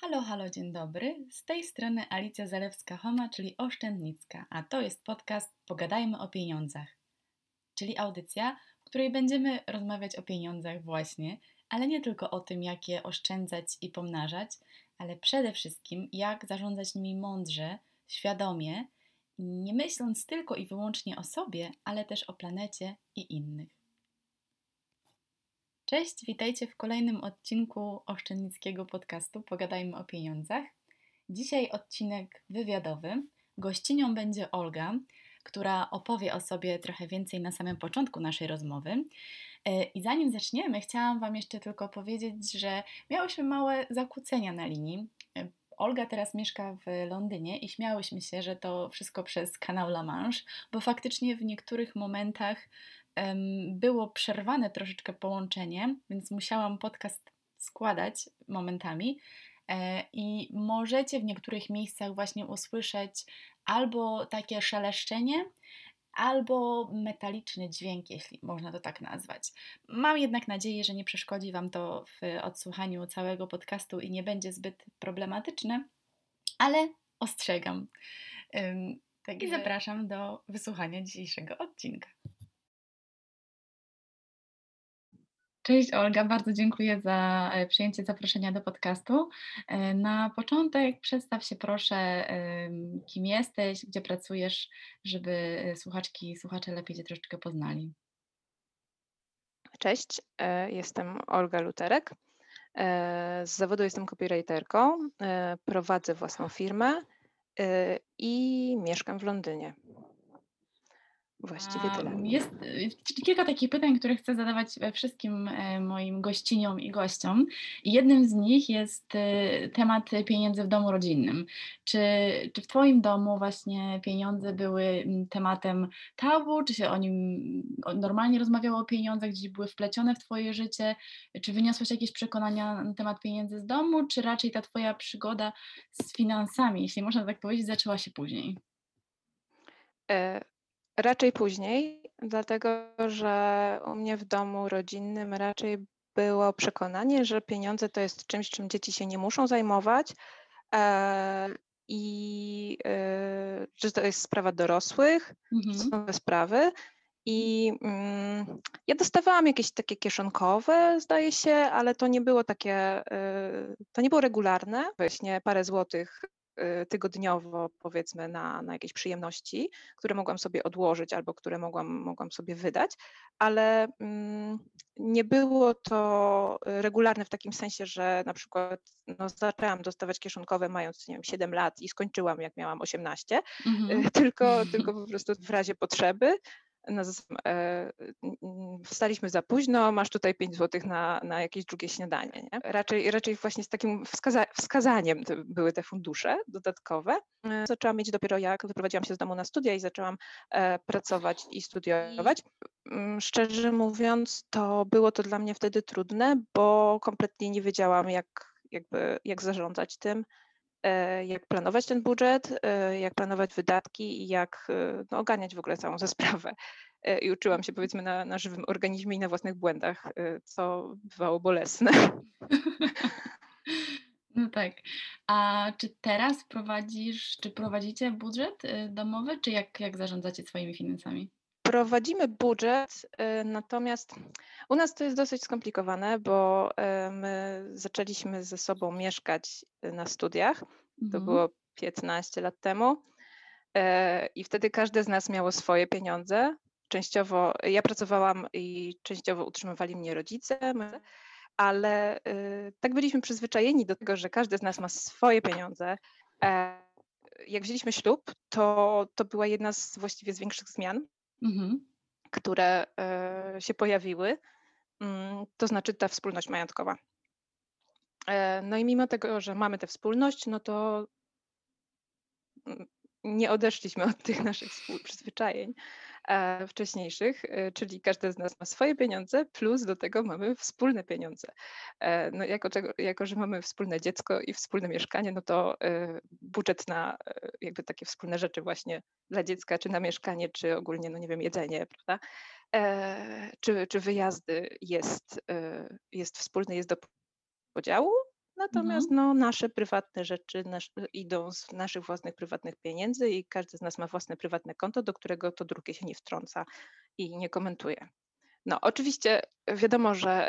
Halo, halo, dzień dobry. Z tej strony Alicja Zalewska-Homa, czyli Oszczędnicka, a to jest podcast Pogadajmy o pieniądzach, czyli audycja, w której będziemy rozmawiać o pieniądzach właśnie, ale nie tylko o tym, jak je oszczędzać i pomnażać, ale przede wszystkim jak zarządzać nimi mądrze, świadomie, nie myśląc tylko i wyłącznie o sobie, ale też o planecie i innych. Cześć, witajcie w kolejnym odcinku Oszczędnickiego podcastu Pogadajmy o pieniądzach. Dzisiaj odcinek wywiadowy. Gościnią będzie Olga, która opowie o sobie trochę więcej na samym początku naszej rozmowy. E, I zanim zaczniemy, chciałam Wam jeszcze tylko powiedzieć, że miałyśmy małe zakłócenia na linii. E, Olga teraz mieszka w Londynie i śmiałyśmy się, że to wszystko przez kanał La Manche, bo faktycznie w niektórych momentach było przerwane troszeczkę połączenie, więc musiałam podcast składać momentami. E, I możecie w niektórych miejscach właśnie usłyszeć albo takie szeleszczenie, albo metaliczny dźwięk, jeśli można to tak nazwać. Mam jednak nadzieję, że nie przeszkodzi Wam to w odsłuchaniu całego podcastu i nie będzie zbyt problematyczne, ale ostrzegam. Tak I zapraszam do wysłuchania dzisiejszego odcinka. Cześć Olga, bardzo dziękuję za e, przyjęcie zaproszenia do podcastu. E, na początek przedstaw się proszę, kim jesteś, gdzie pracujesz, żeby e, słuchaczki i słuchacze lepiej Cię troszeczkę poznali. Cześć, jestem Olga Luterek. Z zawodu jestem copywriterką, prowadzę własną firmę i mieszkam w Londynie. Właściwie tyle. Jest kilka takich pytań, które chcę zadawać wszystkim e, moim gościniom i gościom. jednym z nich jest e, temat pieniędzy w domu rodzinnym. Czy, czy w Twoim domu właśnie pieniądze były tematem tabu? Czy się o nim normalnie rozmawiało o pieniądzach, gdzieś były wplecione w Twoje życie? Czy wyniosłeś jakieś przekonania na temat pieniędzy z domu? Czy raczej ta Twoja przygoda z finansami, jeśli można tak powiedzieć, zaczęła się później? Raczej później, dlatego że u mnie w domu rodzinnym raczej było przekonanie, że pieniądze to jest czymś, czym dzieci się nie muszą zajmować e, i e, że to jest sprawa dorosłych, mhm. są te sprawy. I mm, ja dostawałam jakieś takie kieszonkowe, zdaje się, ale to nie było takie, e, to nie było regularne, właśnie parę złotych Y, tygodniowo, powiedzmy, na, na jakieś przyjemności, które mogłam sobie odłożyć albo które mogłam, mogłam sobie wydać, ale mm, nie było to regularne w takim sensie, że na przykład no, zaczęłam dostawać kieszonkowe mając nie wiem, 7 lat i skończyłam jak miałam 18, mhm. tylko, tylko po prostu w razie potrzeby na, e, wstaliśmy za późno, masz tutaj 5 zł na, na jakieś drugie śniadanie. Nie? Raczej, raczej właśnie z takim wskaza wskazaniem były te fundusze dodatkowe. E, zaczęłam mieć dopiero jak wyprowadziłam się z domu na studia i zaczęłam e, pracować i studiować. Mm, szczerze mówiąc, to było to dla mnie wtedy trudne, bo kompletnie nie wiedziałam, jak, jakby, jak zarządzać tym jak planować ten budżet, e, jak planować wydatki i jak e, no, oganiać w ogóle całą tę sprawę. I uczyłam się powiedzmy na, na żywym organizmie i na własnych błędach, co bywało bolesne. No tak. A czy teraz prowadzisz, czy prowadzicie budżet domowy, czy jak, jak zarządzacie swoimi finansami? Prowadzimy budżet, natomiast u nas to jest dosyć skomplikowane, bo my zaczęliśmy ze sobą mieszkać na studiach. To mhm. było 15 lat temu. I wtedy każde z nas miało swoje pieniądze. Częściowo ja pracowałam i częściowo utrzymywali mnie rodzice, ale y, tak byliśmy przyzwyczajeni do tego, że każdy z nas ma swoje pieniądze. E, jak wzięliśmy ślub, to, to była jedna z właściwie z większych zmian, mhm. które e, się pojawiły, mm, to znaczy ta wspólność majątkowa. E, no i mimo tego, że mamy tę wspólność, no to mm, nie odeszliśmy od tych naszych przyzwyczajeń wcześniejszych, e, czyli każdy z nas ma swoje pieniądze, plus do tego mamy wspólne pieniądze. E, no jako, jako, że mamy wspólne dziecko i wspólne mieszkanie, no to e, budżet na e, jakby takie wspólne rzeczy właśnie dla dziecka, czy na mieszkanie, czy ogólnie, no nie wiem, jedzenie, prawda? Czy, czy wyjazdy jest, jest wspólny, jest do podziału, Natomiast mhm. no, nasze prywatne rzeczy nasz, idą z naszych własnych prywatnych pieniędzy i każdy z nas ma własne prywatne konto, do którego to drugie się nie wtrąca i nie komentuje. No, oczywiście wiadomo, że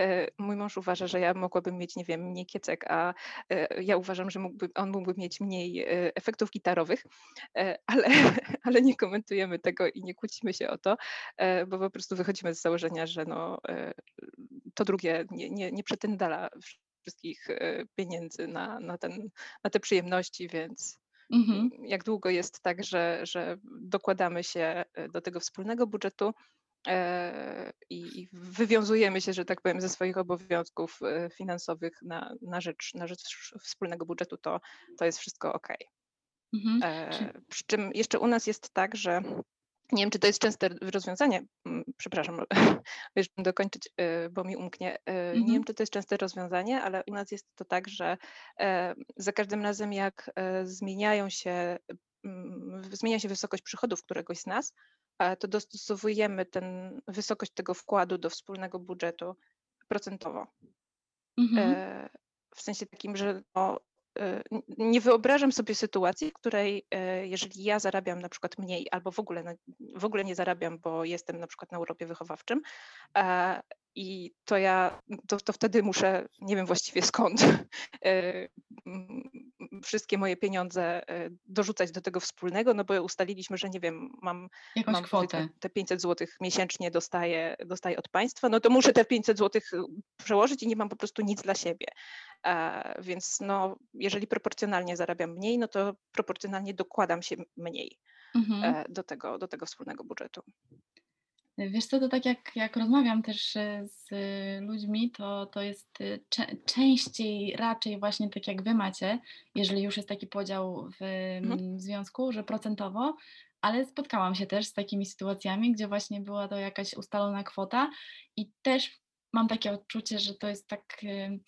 e, mój mąż uważa, że ja mogłabym mieć, nie wiem, mniej kiecek, a ja uważam, że mógłby, on mógłby mieć mniej efektów gitarowych, ale, ale nie komentujemy tego i nie kłócimy się o to, bo po prostu wychodzimy z założenia, że no, to drugie nie, nie, nie pretendala wszystkich pieniędzy na, na, ten, na te przyjemności, więc mhm. jak długo jest tak, że, że dokładamy się do tego wspólnego budżetu, E, i wywiązujemy się, że tak powiem, ze swoich obowiązków e, finansowych na, na, rzecz, na rzecz wspólnego budżetu, to, to jest wszystko ok. Mhm. E, przy czym jeszcze u nas jest tak, że nie wiem, czy to jest częste rozwiązanie, przepraszam, już dokończyć, bo mi umknie. Mhm. Nie wiem, mhm. czy to jest częste rozwiązanie, ale u nas jest to tak, że za każdym razem, jak zmieniają się, zmienia się wysokość przychodów któregoś z nas, to dostosowujemy ten, wysokość tego wkładu do wspólnego budżetu procentowo. Mhm. E, w sensie takim, że no, e, nie wyobrażam sobie sytuacji, w której e, jeżeli ja zarabiam na przykład mniej albo w ogóle, w ogóle nie zarabiam, bo jestem na przykład na urlopie wychowawczym i to ja, to, to wtedy muszę, nie wiem właściwie skąd, wszystkie moje pieniądze e, dorzucać do tego wspólnego, no bo ustaliliśmy, że nie wiem, mam, Jakąś mam kwotę. te 500 zł miesięcznie dostaję, dostaję od państwa, no to muszę te 500 zł e, przełożyć i nie mam po prostu nic dla siebie. Więc no, jeżeli proporcjonalnie zarabiam mniej, no to proporcjonalnie dokładam się mniej mhm. E, do, tego, do tego wspólnego budżetu. Wiesz co, to tak jak, jak rozmawiam też e, z ludźmi, to, to jest e, częściej raczej właśnie tak jak wy macie, jeżeli już jest taki podział w, mhm. w związku, że procentowo, ale spotkałam się też z takimi sytuacjami, gdzie właśnie była to jakaś ustalona kwota i też mam takie odczucie, że to jest tak e,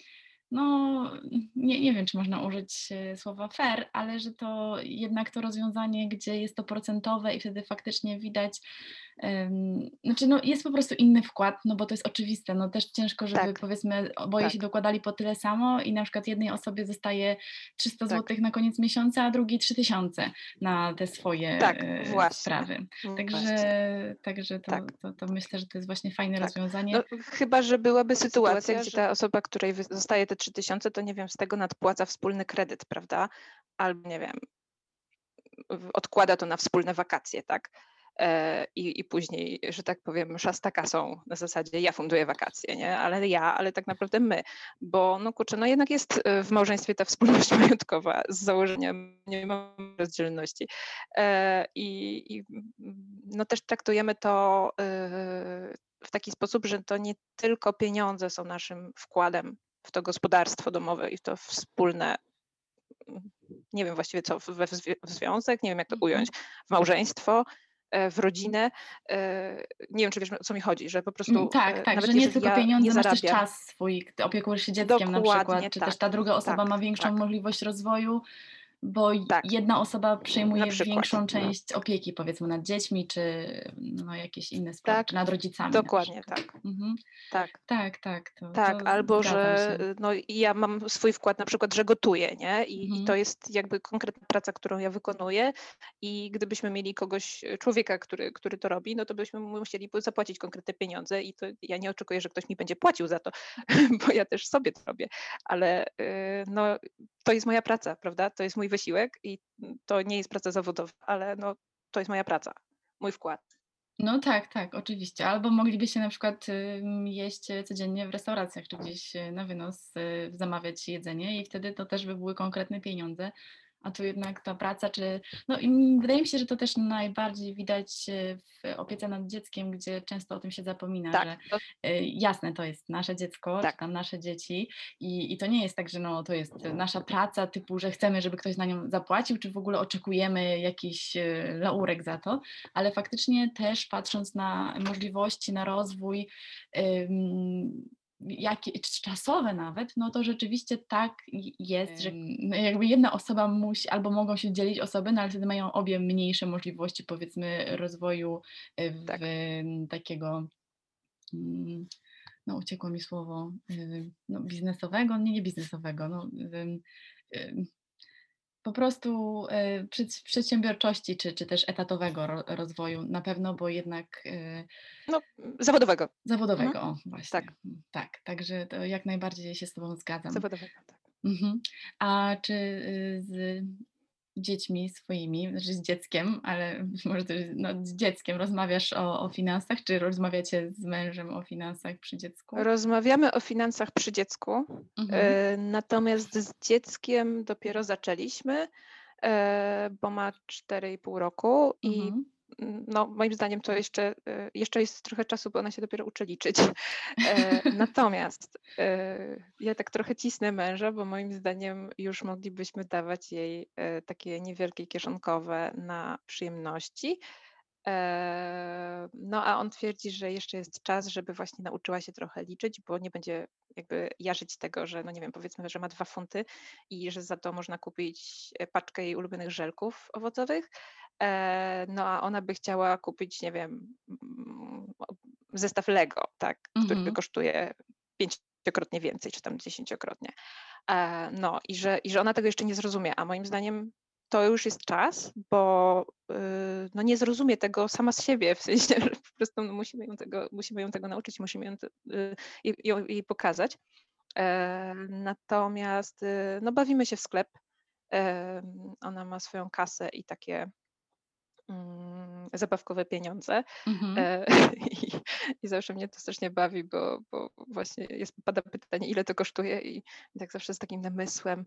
no nie, nie wiem, czy można użyć e, słowa fair, ale że to jednak to rozwiązanie, gdzie jest to procentowe i wtedy faktycznie widać, znaczy no jest po prostu inny wkład, no bo to jest oczywiste, no też ciężko, żeby tak. powiedzmy oboje tak. się dokładali po tyle samo i na przykład jednej osobie zostaje 300 tak. zł na koniec miesiąca, a drugiej 3000 na te swoje tak, e, sprawy. Także, także to, tak. to, to, myślę, że to jest właśnie fajne tak. rozwiązanie. No, chyba, że byłaby sytuacja, sytuacja gdzie ta osoba, której zostaje te 3000, to nie wiem, z tego nadpłaca wspólny kredyt, prawda? Albo nie wiem, odkłada to na wspólne wakacje, tak? E, I, I później, że tak powiem, szasta kasą na zasadzie ja funduję wakacje, nie? Ale ja, ale tak naprawdę my, bo no kurczę, no jednak jest e, w małżeństwie ta wspólność majątkowa z założeniem, nie mamy rozdzielności. E, I, i no też traktujemy to w taki sposób, że to nie tylko pieniądze są naszym wkładem w to gospodarstwo domowe i w to wspólne, nie wiem właściwie co, w, w związek, nie wiem jak to ująć, mhm. w małżeństwo, w rodzinę. E, nie wiem, czy wiesz, o co mi chodzi, że po prostu. Mm, tak, e, tak, że nie tylko ja pieniądze, nie masz też czas swój, opiekujesz się dzieckiem Dokładnie, na przykład, czy tak, też ta druga osoba tak, ma większą tak. możliwość rozwoju bo tak. jedna osoba przejmuje większą część opieki, powiedzmy, nad dziećmi, czy no, jakieś inne sprawy, tak. czy nad rodzicami. Dokładnie tak. Mhm. Tak, tak. Tak, to, tak to albo że no, ja mam swój wkład na przykład, że gotuję, nie? I, mhm. I, to jest jakby konkretna praca, którą ja wykonuję i gdybyśmy mieli kogoś, człowieka, który, który to robi, no to byśmy musieli zapłacić konkretne pieniądze i to ja nie oczekuję, że ktoś mi będzie płacił za to, bo ja też sobie to robię, ale y, no, to jest moja praca, prawda? To jest mój wysiłek i to nie jest praca zawodowa, ale no, to jest moja praca, mój wkład. No tak, tak, oczywiście. Albo moglibyście na przykład jeść codziennie w restauracjach, czy gdzieś y, na wynos y, zamawiać jedzenie i wtedy to też by były konkretne pieniądze, a tu jednak ta praca, czy. No i wydaje mi się, że to też najbardziej widać e, w opiece nad dzieckiem, gdzie często o tym się zapomina, tak. że e, jasne, to jest nasze dziecko, tak. czy tam nasze dzieci i, i to nie jest tak, że no, to jest nasza praca, typu, że chcemy, żeby ktoś na nią zapłacił, czy w ogóle oczekujemy jakiś e, laurek za to, ale faktycznie też patrząc na możliwości, na rozwój, jakie, czasowe nawet, no to rzeczywiście tak jest, że no jakby jedna osoba musi, albo mogą się dzielić osoby, no ale wtedy mają obie mniejsze możliwości powiedzmy rozwoju e, w, tak. takiego mm, no uciekło mi słowo, y, no, biznesowego, nie, nie biznesowego, no, po prostu y, przedsiębiorczości, czy, czy też etatowego rozwoju na pewno, bo jednak. Y, no, zawodowego. Zawodowego, mhm. o, właśnie. Tak. tak, także to jak najbardziej się z Tobą zgadzam. Zawodowego, tak. Mhm. A czy z dziećmi swoimi, znaczy z dzieckiem, ale może też no, z dzieckiem rozmawiasz o, o finansach, czy rozmawiacie z mężem o finansach przy dziecku? Rozmawiamy o finansach przy dziecku, mhm. E, natomiast z dzieckiem dopiero zaczęliśmy, e, bo ma 4,5 roku i mhm no, moim zdaniem to jeszcze, e, jeszcze jest trochę czasu, bo ona się dopiero uczy liczyć. E, natomiast e, ja tak trochę cisnę męża, bo moim zdaniem już moglibyśmy dawać jej takie niewielkie kieszonkowe na przyjemności. No a on twierdzi, że jeszcze jest czas, żeby właśnie nauczyła się trochę liczyć, bo nie będzie jakby jarzyć tego, że no nie wiem, powiedzmy, że ma dwa funty i że za to można kupić paczkę jej ulubionych żelków owocowych, E, no a ona by chciała kupić, nie wiem, mm, zestaw Lego, tak, który mhm. kosztuje pięciokrotnie więcej, czy tam dziesięciokrotnie. E, no i że, i że ona tego jeszcze nie zrozumie, a moim zdaniem to już jest czas, bo y, no nie zrozumie tego sama z siebie, w sensie, że po prostu no musimy, ją tego, musimy ją tego nauczyć, musimy ją, y, jej pokazać. E, natomiast y, no bawimy się w sklep, ona ma swoją kasę i takie zabawkowe pieniądze. Mhm. E, I, I, zawsze mnie to strasznie bawi, bo, bo właśnie jest, pada pytanie, ile to kosztuje, i, i tak zawsze z takim namysłem.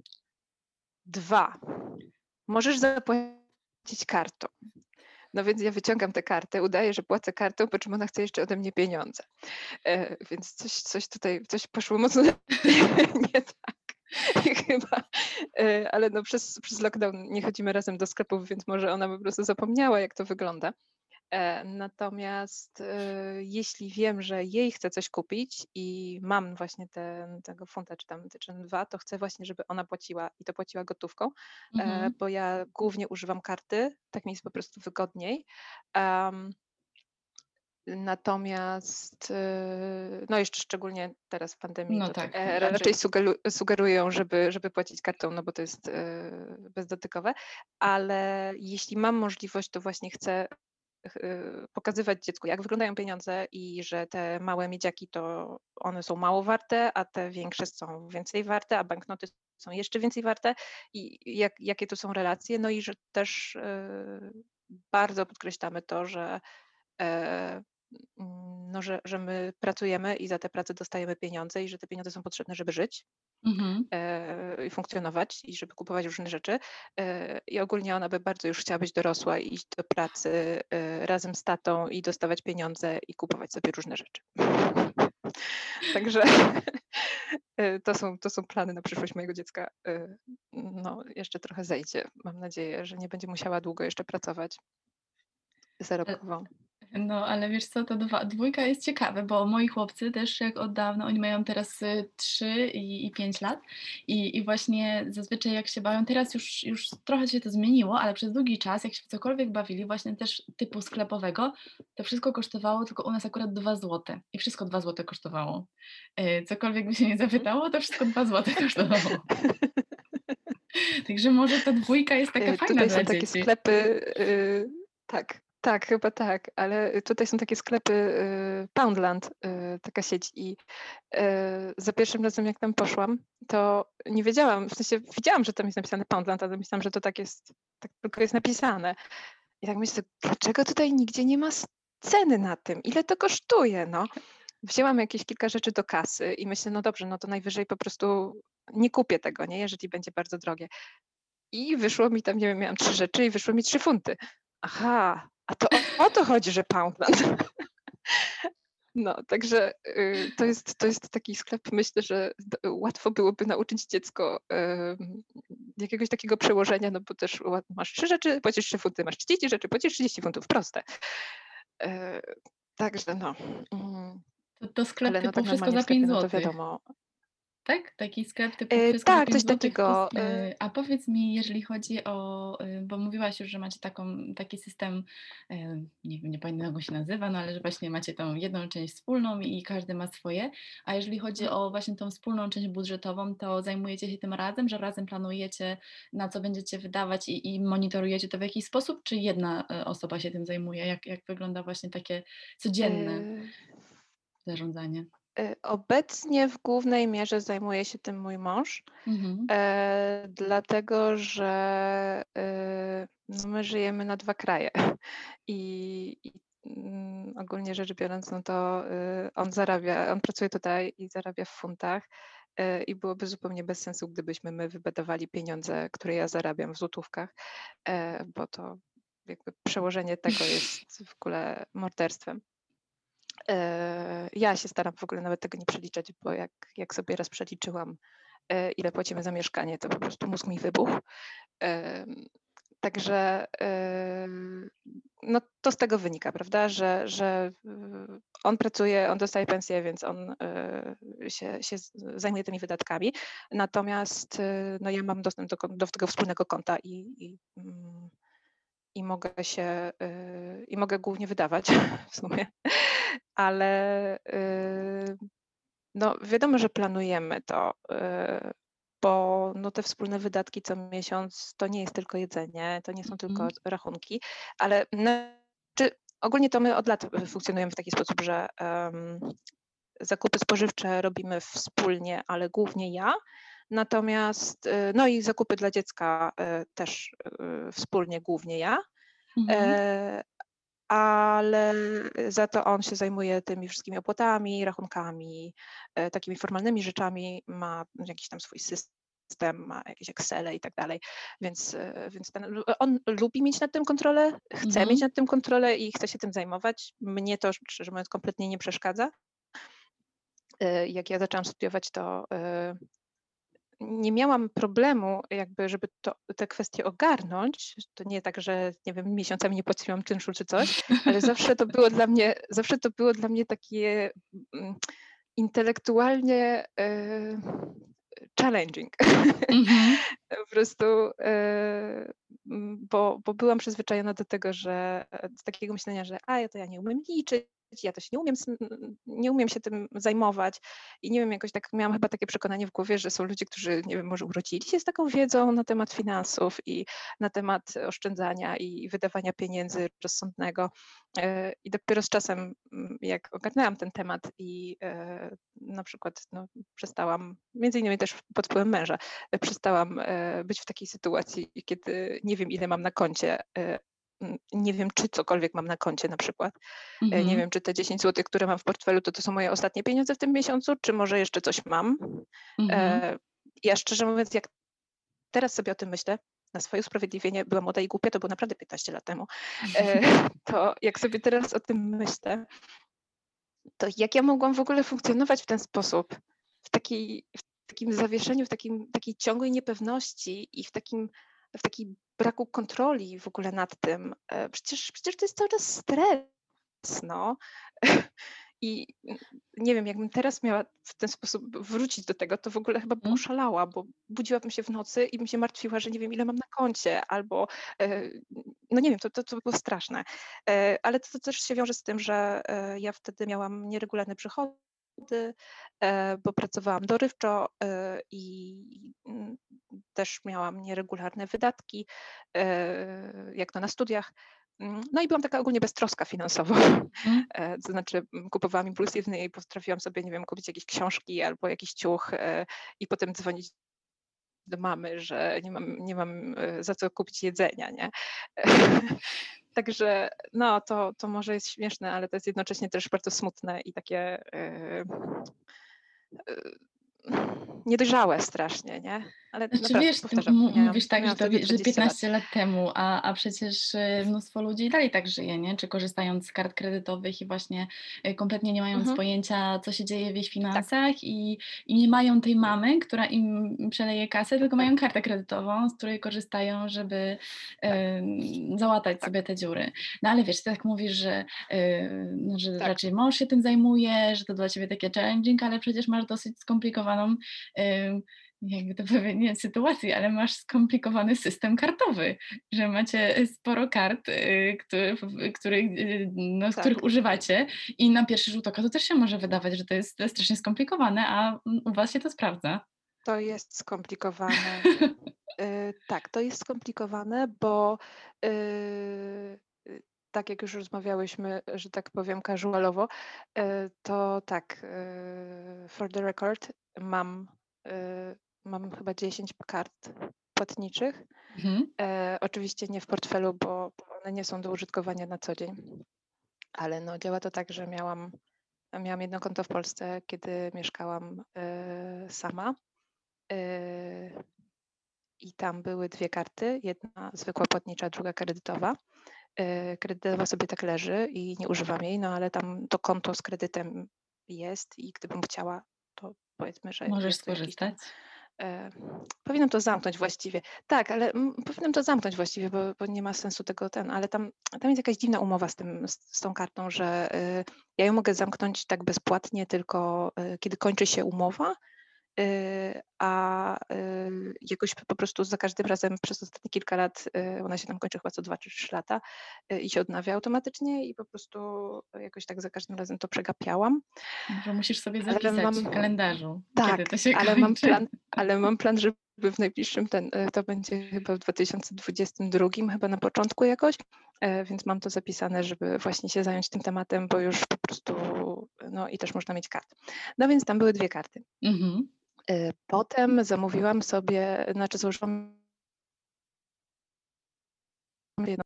Dwa. Możesz zapłacić kartą. No więc ja wyciągam tę kartę, udaję, że płacę kartą, po czym ona chce jeszcze ode mnie pieniądze. E, więc coś, coś tutaj, coś poszło mocno nie tak. chyba, e, ale no przez, przez lockdown nie chodzimy razem do sklepów, więc może ona po prostu zapomniała, jak to wygląda. E, natomiast e, jeśli wiem, że jej chcę coś kupić i mam właśnie ten, tego funta czy tam czy dwa, to chcę właśnie, żeby ona płaciła i to płaciła gotówką, mhm. bo ja głównie używam karty, tak mi jest po prostu wygodniej. Um, Natomiast, y, no jeszcze szczególnie teraz w pandemii, no tak, e, raczej. sugerują, żeby, żeby płacić kartą, no bo to jest y, bezdotykowe, ale jeśli mam możliwość, to właśnie chcę y, pokazywać dziecku, jak wyglądają pieniądze i że te małe miedziaki to one są mało warte, a te większe są więcej warte, a banknoty są jeszcze więcej warte i jak, jakie to są relacje, no i że też bardzo podkreślamy to, że e, no, że, że my pracujemy i za te prace dostajemy pieniądze i że te pieniądze są potrzebne, żeby żyć mhm. e, i funkcjonować i żeby kupować różne rzeczy. E, I ogólnie ona by bardzo już chciała być dorosła i iść do pracy e, razem z tatą i dostawać pieniądze i kupować sobie różne rzeczy. Także to są, to są plany na przyszłość mojego dziecka. No, jeszcze trochę zejdzie. Mam nadzieję, że nie będzie musiała długo jeszcze pracować zarobkowo. No, ale wiesz co, to dwa, dwójka jest ciekawe, bo moi chłopcy też jak od dawna, oni mają teraz y, 3 i, i 5 lat i, i właśnie zazwyczaj jak się bawią, teraz już, już trochę się to zmieniło, ale przez długi czas, jak się w cokolwiek bawili, właśnie też typu sklepowego, to wszystko kosztowało tylko u nas akurat 2 zł i wszystko 2 zł kosztowało. Y, cokolwiek by się nie zapytało, to wszystko 2 zł kosztowało. Także może ta dwójka jest taka y, fajna Tutaj dla są takie sklepy, yy, tak, tak, chyba tak, ale tutaj są takie sklepy y, Poundland, y, taka sieć i y, za pierwszym razem jak tam poszłam, to nie wiedziałam, w sensie widziałam, że tam jest napisane Poundland, ale myślałam, że to tak jest, tak tylko jest napisane. I tak myślę, dlaczego tutaj nigdzie nie ma ceny na tym? Ile to kosztuje? No. Wzięłam jakieś kilka rzeczy do kasy i myślę, no dobrze, no to najwyżej po prostu nie kupię tego, nie, jeżeli będzie bardzo drogie. I wyszło mi tam, nie wiem, miałam trzy rzeczy i wyszło mi trzy funty. Aha, a to o, o to chodzi, że Poundland. No, także y, to, jest, to jest taki sklep, myślę, że łatwo byłoby nauczyć dziecko jakiegoś takiego przełożenia, no bo też masz trzy rzeczy, płacisz trzy funty, masz 30 rzeczy, płacisz 30 funtów, proste. E, także no. Mm. To, to sklep Ale no, tak wszystko za 5 zł. No to wiadomo. Tak? Taki sklep typu E, wszystko tak, 5 coś złotych plus takiego. e, y, a powiedz mi, jeżeli chodzi o y, bo mówiłaś już, że macie taką taki system, nie wiem, nie pamiętam jak on się nazywa, no ale że właśnie macie tą jedną część wspólną i każdy ma swoje, a jeżeli chodzi Mhm. o właśnie tą wspólną część budżetową, to zajmujecie się tym razem, że razem planujecie, na co będziecie wydawać i i monitorujecie to w jakiś sposób, czy jedna, osoba się tym zajmuje? Jak jak wygląda właśnie takie codzienne e, zarządzanie? E, Obecnie w głównej mierze zajmuje się tym mój mąż, Mhm. e, dlatego że e, no my żyjemy na dwa kraje i, i mm, ogólnie rzecz biorąc, no to e, on zarabia, on pracuje tutaj i zarabia w funtach i byłoby zupełnie bez sensu, gdybyśmy my wydawali pieniądze, które ja zarabiam w złotówkach, e, bo to jakby przełożenie tego jest w ogóle morderstwem. E, Ja się staram w ogóle nawet tego nie przeliczać, bo jak, jak sobie raz przeliczyłam, e, ile płacimy za mieszkanie, to po prostu mózg mi wybuchł. Także em, no to z tego wynika, prawda, że, że on pracuje, on dostaje pensję, więc on się, się zajmuje tymi wydatkami. Natomiast no ja mam dostęp do, do tego wspólnego konta i, i, mm, i mogę się y, i mogę głównie wydawać w sumie, ale y, no wiadomo, że planujemy to, y, bo no te wspólne wydatki co miesiąc to nie jest tylko jedzenie, to nie są tylko Mhm. rachunki, ale znaczy, ogólnie to my od lat funkcjonujemy w taki sposób, że zakupy spożywcze robimy wspólnie, ale głównie ja. Natomiast, y, no i zakupy dla dziecka y, też y, wspólnie, głównie ja. Mhm. E, ale za to on się zajmuje tymi wszystkimi opłatami, rachunkami, e, takimi formalnymi rzeczami, ma jakiś tam swój system, ma jakieś Excele i tak dalej, więc, e, więc ten, on lubi mieć nad tym kontrolę, chce mieć Mhm. nad tym kontrolę i chce się tym zajmować. Mnie to, szczerze mówiąc, kompletnie nie przeszkadza. Jak ja zaczęłam studiować, to nie miałam problemu, jakby, żeby to, te kwestie ogarnąć. To nie tak, że nie wiem, miesiącami nie płaciłam czynszu czy coś, ale zawsze to było dla mnie, zawsze to było dla mnie takie mm, intelektualnie e, challenging. Mhm. Po prostu, e, bo, bo byłam przyzwyczajona do tego, że do takiego myślenia, że a ja to ja nie umiem liczyć, ja się nie umiem, nie umiem się tym zajmować i nie wiem, jakoś tak miałam chyba takie przekonanie w głowie, że są ludzie, którzy, nie wiem, może urodzili się z taką wiedzą na temat finansów i na temat oszczędzania i wydawania pieniędzy rozsądnego. E, I dopiero z czasem, m, jak ogarnęłam ten temat i e, na przykład no, przestałam, między innymi też pod wpływem męża, e, przestałam być w takiej sytuacji, kiedy nie wiem, ile mam na koncie, nie wiem, czy cokolwiek mam na koncie na przykład. E, Nie Mhm. wiem, czy te 10 zł, które mam w portfelu, to to są moje ostatnie pieniądze w tym miesiącu, czy może jeszcze coś mam. Mhm. E, Ja szczerze mówiąc, jak teraz sobie o tym myślę, na swoje usprawiedliwienie, była młoda i głupia, to było naprawdę 15 lat temu, e, to jak sobie teraz o tym myślę, to jak ja mogłam w ogóle funkcjonować w ten sposób, w, takiej, w takim zawieszeniu, w takim, takiej ciągłej niepewności i w takim, w takim braku kontroli w ogóle nad tym. E, Przecież, przecież to jest cały czas stres, no. I nie wiem, jakbym teraz miała w ten sposób wrócić do tego, to w ogóle chyba bym Mhm. oszalała, bo budziłabym się w nocy i bym się martwiła, że nie wiem, ile mam na koncie, albo e, no nie wiem, to, to, to było straszne. E, Ale to, to też się wiąże z tym, że ja wtedy miałam nieregularne przychody, bo pracowałam dorywczo e, i mm, też miałam nieregularne wydatki, e, jak to na studiach. Mm, No i byłam taka ogólnie beztroska finansowo. Mhm. E, To znaczy m, kupowałam impulsywnie i potrafiłam sobie, nie wiem, kupić jakieś książki albo jakiś ciuch e, i potem dzwonić do mamy, że nie mam, nie mam e, za co kupić jedzenia, nie? Także no, to, to może jest śmieszne, ale to jest jednocześnie też bardzo smutne i takie e, e, niedojrzałe strasznie, nie? Ale Znaczy naprawdę, wiesz, powtarzam, mówisz tak, że, to, że 40 lat. 15 lat temu, a, a przecież y, mnóstwo ludzi dalej tak żyje, nie? Czy korzystając z kart kredytowych i właśnie y, kompletnie nie mając Mhm. pojęcia, co się dzieje w ich Tak, finansach i, i nie mają tej mamy, która im przeleje kasę, tylko tak, mają kartę kredytową, z której korzystają, żeby tak, ym, załatać tak, sobie te dziury. No ale wiesz, ty tak mówisz, że, y, no, że tak. raczej mąż się tym zajmuje, że to dla ciebie takie challenging, ale przecież masz dosyć skomplikowaną to powiedzieć, nie sytuację, ale masz skomplikowany system kartowy, że macie sporo kart, y, który, który, y, no, z których Tak, używacie i na pierwszy rzut oka to też się może wydawać, że to jest strasznie skomplikowane, a u was się to sprawdza. to jest skomplikowane. Y, tak, to jest skomplikowane, bo y, tak jak już rozmawiałyśmy, że tak powiem casualowo, y, to tak, for the record, mam, mam chyba 10 kart płatniczych. Mhm. E, oczywiście nie w portfelu, bo one nie są do użytkowania na co dzień, ale no, działa to tak, że miałam, miałam jedno konto w Polsce, kiedy mieszkałam e, sama. E, I tam były dwie karty, jedna zwykła płatnicza, druga kredytowa. E, Kredytowa sobie tak leży i nie używam jej, no ale tam to konto z kredytem jest i gdybym chciała, to powiedzmy, że Możesz to jakiś skorzystać. E, Powinnam to zamknąć właściwie. Tak, ale mm, powinnam to zamknąć właściwie, bo, bo nie ma sensu tego ten, ale tam, tam jest jakaś dziwna umowa z, tym, z, z tą kartą, że y, ja ją mogę zamknąć tak bezpłatnie tylko y, kiedy kończy się umowa, a y, jakoś po prostu za każdym razem przez ostatnie kilka lat, y, ona się tam kończy chyba co dwa czy trzy lata y, i się odnawia automatycznie i po prostu jakoś tak za każdym razem to przegapiałam. Może musisz sobie Ale zapisać mam- w kalendarzu, Tak, kiedy to się ale mam plan, ale mam plan, żeby w najbliższym ten, to będzie chyba w 2022, chyba na początku jakoś, więc mam to zapisane, żeby właśnie się zająć tym tematem, bo już po prostu, no i też można mieć kartę. No więc tam były dwie karty. Mhm. E, Potem zamówiłam sobie, znaczy złożyłam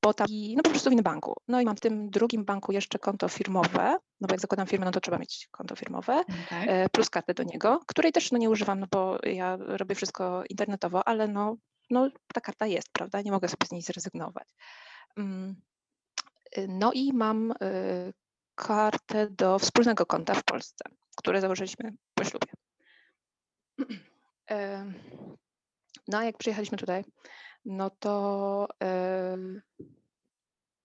bo tam, i- no po prostu w innym banku. No i mam w tym drugim banku jeszcze konto firmowe, no bo jak zakładam firmę, no to trzeba mieć konto firmowe No tak. e, plus kartę do niego, której też no, nie używam, no bo ja robię wszystko internetowo, ale no, no ta karta jest, prawda? Nie mogę sobie z niej zrezygnować. Mm, y, No i mam y, kartę do wspólnego konta w Polsce, które założyliśmy po ślubie. No a jak przyjechaliśmy tutaj, no to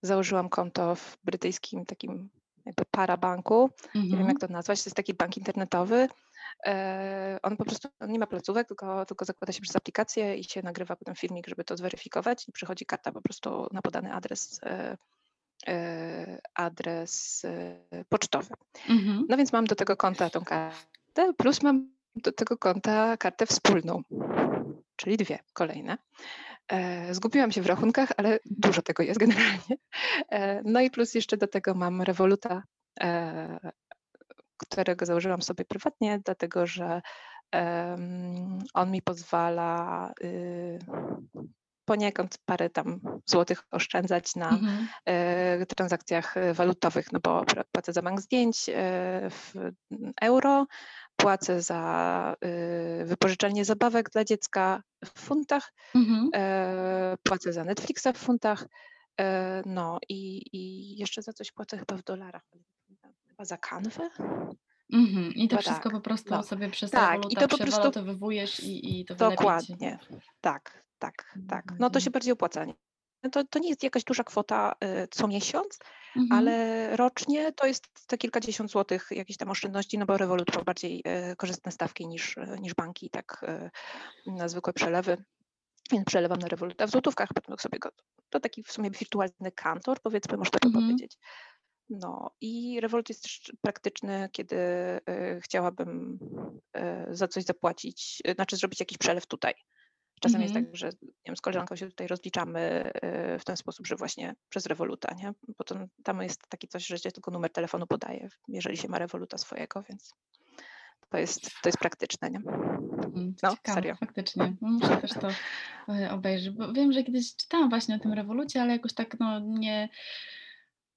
założyłam konto w brytyjskim takim jakby parabanku, nie wiem Mhm. jak to nazwać, to jest taki bank internetowy. On po prostu on nie ma placówek, tylko, tylko zakłada się przez aplikację i się nagrywa potem filmik, żeby to zweryfikować i przychodzi karta po prostu na podany adres, e, e, adres e, pocztowy. Mhm. No więc mam do tego konta tą kartę, plus mam do tego konta kartę wspólną, czyli dwie kolejne. E, Zgubiłam się w rachunkach, ale dużo tego jest generalnie. E, No i plus jeszcze do tego mam Revoluta, e, którego założyłam sobie prywatnie, dlatego że on mi pozwala y, poniekąd parę tam złotych oszczędzać na Mhm. e, transakcjach e, walutowych, no bo płacę za bank zdjęć e, w euro, płacę za e, wypożyczalnię zabawek dla dziecka w funtach, Mhm. płacę za Netflixa w funtach, no i, i jeszcze za coś płacę chyba w dolarach, chyba za kanwę? Mhm. I to Chyba wszystko tak, po prostu no. sobie przez Tak, i to po prostu- przewalutowywujesz i, i to. Dokładnie, tak, tak, tak. No to się bardziej opłaca. To, to nie jest jakaś duża kwota y, co miesiąc, Mhm. ale rocznie to jest te kilkadziesiąt złotych jakieś tam oszczędności, no bo Revolut ma bardziej e, korzystne stawki niż, e, niż banki, tak e, na zwykłe przelewy. Więc przelewam na Revoluta w złotówkach, potem sobie go, to taki w sumie wirtualny kantor, powiedzmy, można to Mhm. powiedzieć. No i Revolut jest też praktyczny, kiedy e, chciałabym e, za coś zapłacić, e, znaczy zrobić jakiś przelew tutaj. Czasem jest Mhm. tak, że nie wiem, z koleżanką się tutaj rozliczamy w ten sposób, że właśnie przez Revoluta, nie? Bo to, tam jest taki coś, że się tylko numer telefonu podaje, jeżeli się ma Revoluta swojego, więc to jest, to jest praktyczne, nie? Mhm, No, Ciekawe, serio. faktycznie. Muszę też to obejrzeć, bo wiem, że kiedyś czytałam właśnie o tym rewolucie, ale jakoś tak no nie,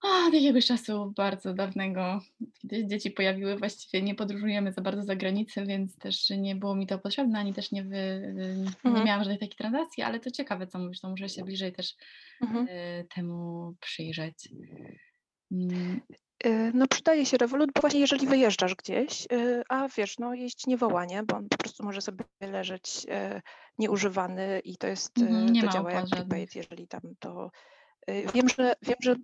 od jakiegoś czasu bardzo dawnego, kiedy się dzieci pojawiły, właściwie nie podróżujemy za bardzo za granicę, więc też nie było mi to potrzebne, ani też nie wy y, nie Mhm. miałam żadnych takich transakcji, ale to ciekawe, co mówisz, to muszę się bliżej też, Mhm. y, temu przyjrzeć. Mm. Y, no przydaje się Revolut, bo właśnie jeżeli wyjeżdżasz gdzieś, y, a wiesz, no jeść nie woła, nie? Bo on po prostu może sobie leżeć nieużywany i to jest, Mhm, nie to działa jak prepaid, jeżeli tam to... Wiem, że wiem, że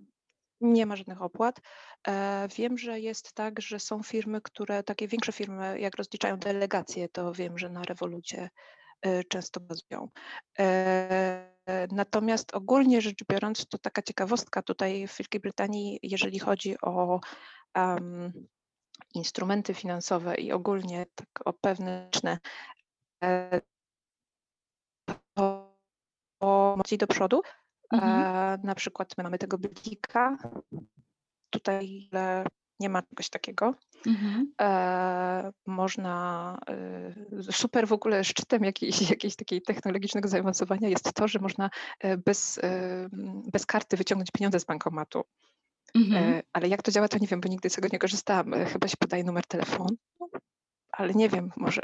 nie ma żadnych opłat. E, Wiem, że jest tak, że są firmy, które, takie większe firmy, jak rozliczają delegacje, to wiem, że na Revolucie y, często bazują. E, Natomiast ogólnie rzecz biorąc, to taka ciekawostka tutaj w Wielkiej Brytanii, jeżeli chodzi o um, instrumenty finansowe i ogólnie tak o pewne e, to do przodu. Mhm. E, na przykład my mamy tego Blika, tutaj nie ma czegoś takiego. Mhm. E, można, e, super w ogóle szczytem jakiejś, jakiejś takiej technologicznego zaawansowania jest to, że można e, bez, e, bez karty wyciągnąć pieniądze z bankomatu. Mhm. E, ale jak to działa, to nie wiem, bo nigdy z tego nie korzystałam. Chyba się podaje numer telefonu, ale nie wiem, może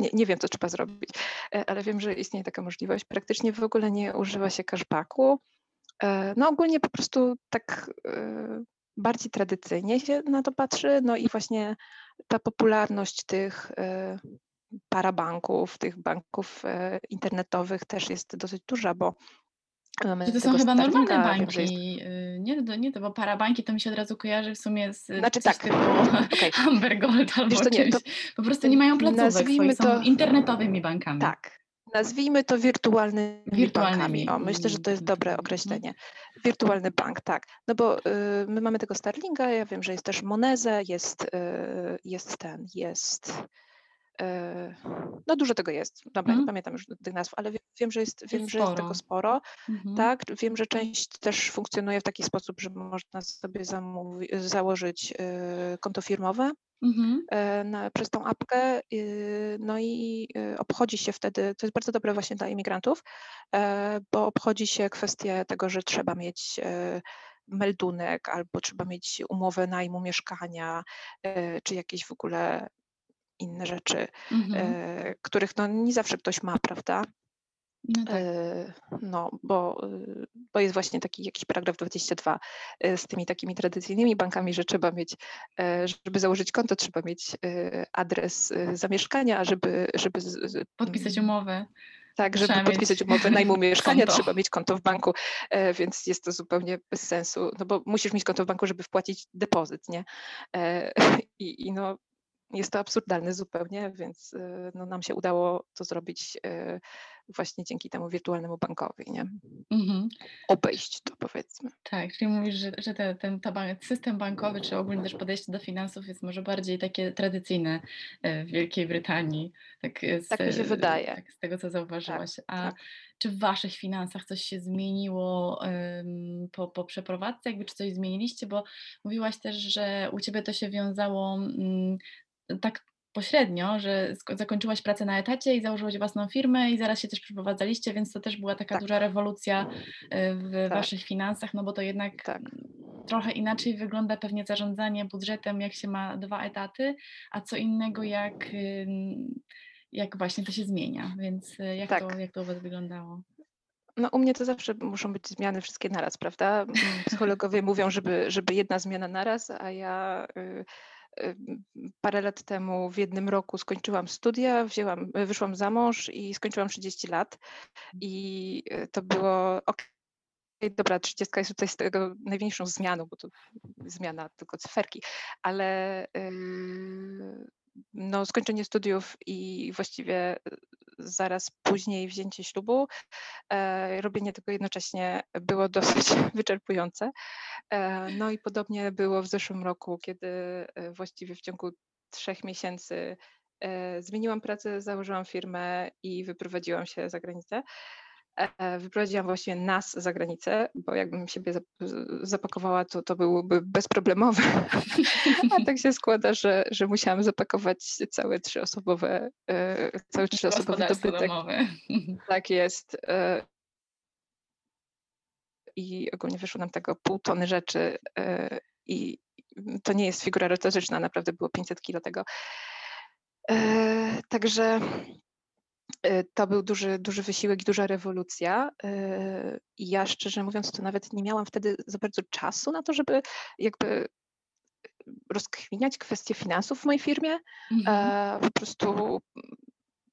nie, nie wiem, co trzeba zrobić, E, ale wiem, że istnieje taka możliwość. Praktycznie w ogóle nie używa się cashbacku. E, No ogólnie po prostu tak e, bardziej tradycyjnie się na to patrzy. No i właśnie ta popularność tych parabanków, tych banków internetowych też jest dosyć duża, bo mamy Czy to są chyba normalne że jest banki, y, nie, to nie, to bo parabanki to mi się od razu kojarzy w sumie z Znaczy coś tak, typu okej. Amber Gold albo Wiesz co, nie, to Po prostu nie mają placówek nazwijmy swoich, są to internetowymi bankami. tak. Nazwijmy to wirtualnymi Wirtualnymi bankami. O, myślę, że to jest dobre internetowymi. Mhm. określenie. Wirtualny bank, tak. No bo y, my mamy tego Starlinga, ja wiem, że jest też Moneze, jest, y, jest ten, jest. Y, No dużo tego jest. Dobra, nie Mhm. pamiętam już tych nazw, ale wiem, wiem że jest, wiem, Jest że jest tego sporo. Mhm. Tak, wiem, że część też funkcjonuje w taki sposób, że można sobie zamówi- założyć y, konto firmowe Mhm. e, na, przez tą apkę, y, no i y, obchodzi się wtedy, to jest bardzo dobre właśnie dla imigrantów, e, bo obchodzi się kwestię tego, że trzeba mieć e, meldunek albo trzeba mieć umowę najmu mieszkania, e, czy jakieś w ogóle inne rzeczy, Mhm. e, których no nie zawsze ktoś ma, prawda? No tak. E, No, bo, y, bo jest właśnie taki jakiś paragraf 22 e, z tymi takimi tradycyjnymi bankami, że trzeba mieć, żeby założyć konto, trzeba mieć adres e, zamieszkania, a żeby, żeby z- z- Podpisać mm, umowę. tak, żeby Trzeba podpisać umowę najmu mieszkania, konto. trzeba mieć konto w banku, więc jest to zupełnie bez sensu, no bo musisz mieć konto w banku, żeby wpłacić depozyt, nie? I, i no, jest to absurdalne zupełnie, więc e, no, nam się udało to zrobić e, właśnie dzięki temu wirtualnemu bankowi, nie? Mhm. Obejść to powiedzmy. Tak, czyli mówisz, że, że te, ten ta ban- system bankowy, czy ogólnie też podejście do finansów jest może bardziej takie tradycyjne e, w Wielkiej Brytanii, tak, z, Tak mi się wydaje. tak z tego, co zauważyłaś. A tak. czy w Waszych finansach coś się zmieniło em, po, po przeprowadzce? Jakby czy coś zmieniliście? Bo mówiłaś też, że u Ciebie to się wiązało mm, tak pośrednio, że zakończyłaś pracę na etacie i założyłaś własną firmę i zaraz się też przeprowadzaliście, więc to też była taka Tak. duża rewolucja e, w Tak. Waszych finansach, no bo to jednak Tak. trochę inaczej wygląda pewnie zarządzanie budżetem, jak się ma dwa etaty, a co innego jak, jak właśnie to się zmienia, więc y, jak, Tak. to, jak to u Was wyglądało? No u mnie to zawsze muszą być zmiany wszystkie naraz, prawda? Mm, Psychologowie mówią, żeby, żeby jedna zmiana naraz, a ja y, parę lat temu w jednym roku skończyłam studia, wzięłam, wyszłam za mąż i skończyłam 30 lat i y, to było ok. Dobra, 30 jest tutaj z tego największą zmianą, bo to zmiana tylko cyferki, ale ym, no, skończenie studiów i właściwie zaraz później wzięcie ślubu, e, robienie tego jednocześnie było dosyć wyczerpujące. E, no i podobnie było w zeszłym roku, kiedy e, właściwie w ciągu trzech miesięcy e, zmieniłam pracę, założyłam firmę i wyprowadziłam się za granicę. E, Wyprowadziłam właściwie nas za granicę, bo jakbym siebie zapakowała, to to byłoby bezproblemowe. A tak się składa, że, że musiałam zapakować całe trzyosobowe, e, cały trzyosobowy dobytek. Tak jest. e, i ogólnie wyszło nam tego pół tony rzeczy i to nie jest figura retoryczna, naprawdę było 500 kilo tego. Także to był duży, duży wysiłek i duża rewolucja. I ja szczerze mówiąc, to nawet nie miałam wtedy za bardzo czasu na to, żeby jakby rozkwiniać kwestie finansów w mojej firmie. Mhm. Po prostu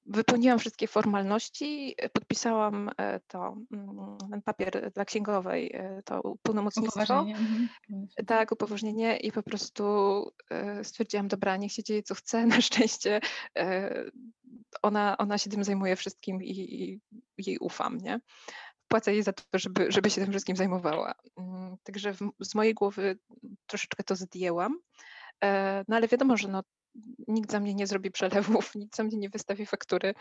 wypełniłam wszystkie formalności, podpisałam e, to, mm, ten papier dla księgowej, e, to pełnomocnictwo. Upoważnienie. Mhm. Tak, upoważnienie i po prostu e, stwierdziłam, dobra, niech się dzieje co chce, na szczęście ona, ona się tym zajmuje wszystkim i, i jej ufam, nie? Płacę jej za to, żeby, żeby się tym wszystkim zajmowała. Mm, także w, z mojej głowy troszeczkę to zdjęłam. No ale wiadomo, że no, nikt za mnie nie zrobi przelewów, nikt za mnie nie wystawi faktury,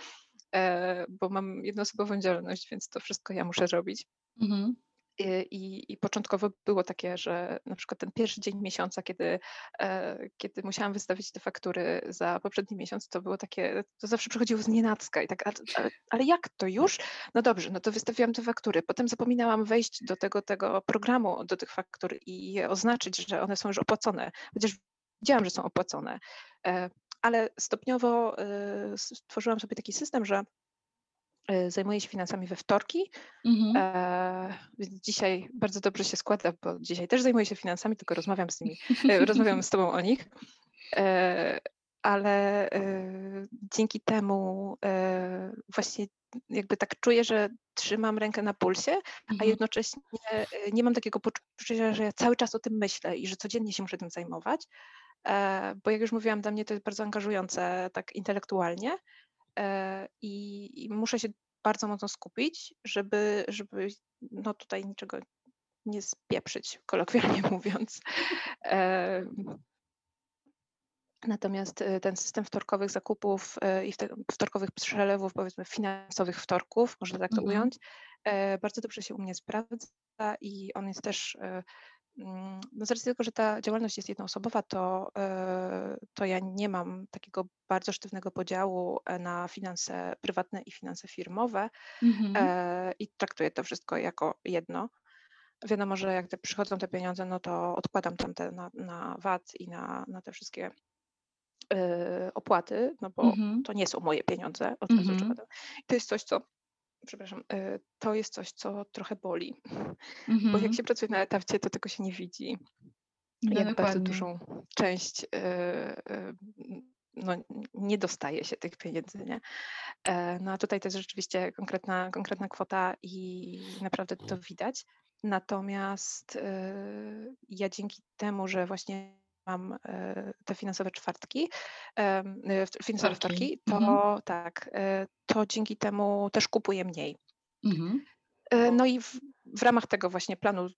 e, bo mam jednoosobową działalność, więc to wszystko ja muszę robić. Mhm. I, I, początkowo było takie, że na przykład ten pierwszy dzień miesiąca, kiedy, e, kiedy musiałam wystawić te faktury za poprzedni miesiąc, to było takie, to zawsze przychodziło z nienacka i tak, ale, ale, jak to już? No dobrze, no to wystawiłam te faktury. Potem zapominałam wejść do tego, tego programu, do tych faktur i je oznaczyć, że one są już opłacone, chociaż Wiedziałam, że są opłacone, e, ale stopniowo e, stworzyłam sobie taki system, że zajmuję się finansami we wtorki. Mhm. Więc dzisiaj bardzo dobrze się składa, bo dzisiaj też zajmuję się finansami, tylko rozmawiam z nimi, rozmawiam z Tobą o nich. Ale dzięki temu właśnie jakby tak czuję, że trzymam rękę na pulsie, mhm. a jednocześnie nie mam takiego poczucia, że ja cały czas o tym myślę i że codziennie się muszę tym zajmować, E, bo jak już mówiłam, dla mnie to jest bardzo angażujące tak intelektualnie e, i, i muszę się bardzo mocno skupić, żeby, żeby no tutaj niczego nie spieprzyć, kolokwialnie mówiąc. E, natomiast ten system wtorkowych zakupów i wtorkowych przelewów, powiedzmy finansowych wtorków, można tak to mhm. ująć, bardzo dobrze się u mnie sprawdza i on jest też no z racji tego, że ta działalność jest jednoosobowa, to, e, to ja nie mam takiego bardzo sztywnego podziału e, na finanse prywatne i finanse firmowe mhm. E, i traktuję to wszystko jako jedno. Wiadomo, że jak te przychodzą te pieniądze, no to odkładam tam te na, na VAT i na, na te wszystkie opłaty, no bo mhm. to nie są moje pieniądze, od razu mhm. To jest coś, co przepraszam, e, to jest coś, co trochę boli. Mhm. Bo jak mhm. się pracuje na etapcie, to tego się nie widzi. No, jak dokładnie. bardzo dużą część e, e, no, nie dostaje się tych pieniędzy. Nie? No a tutaj to jest rzeczywiście konkretna, konkretna kwota i naprawdę to widać. Natomiast ja dzięki temu, że właśnie mam e, te finansowe czwartki, e, finansowe wtorki, to mhm. tak, e, to dzięki temu też kupuję mniej. Mhm. No i w, w, ramach tego właśnie planu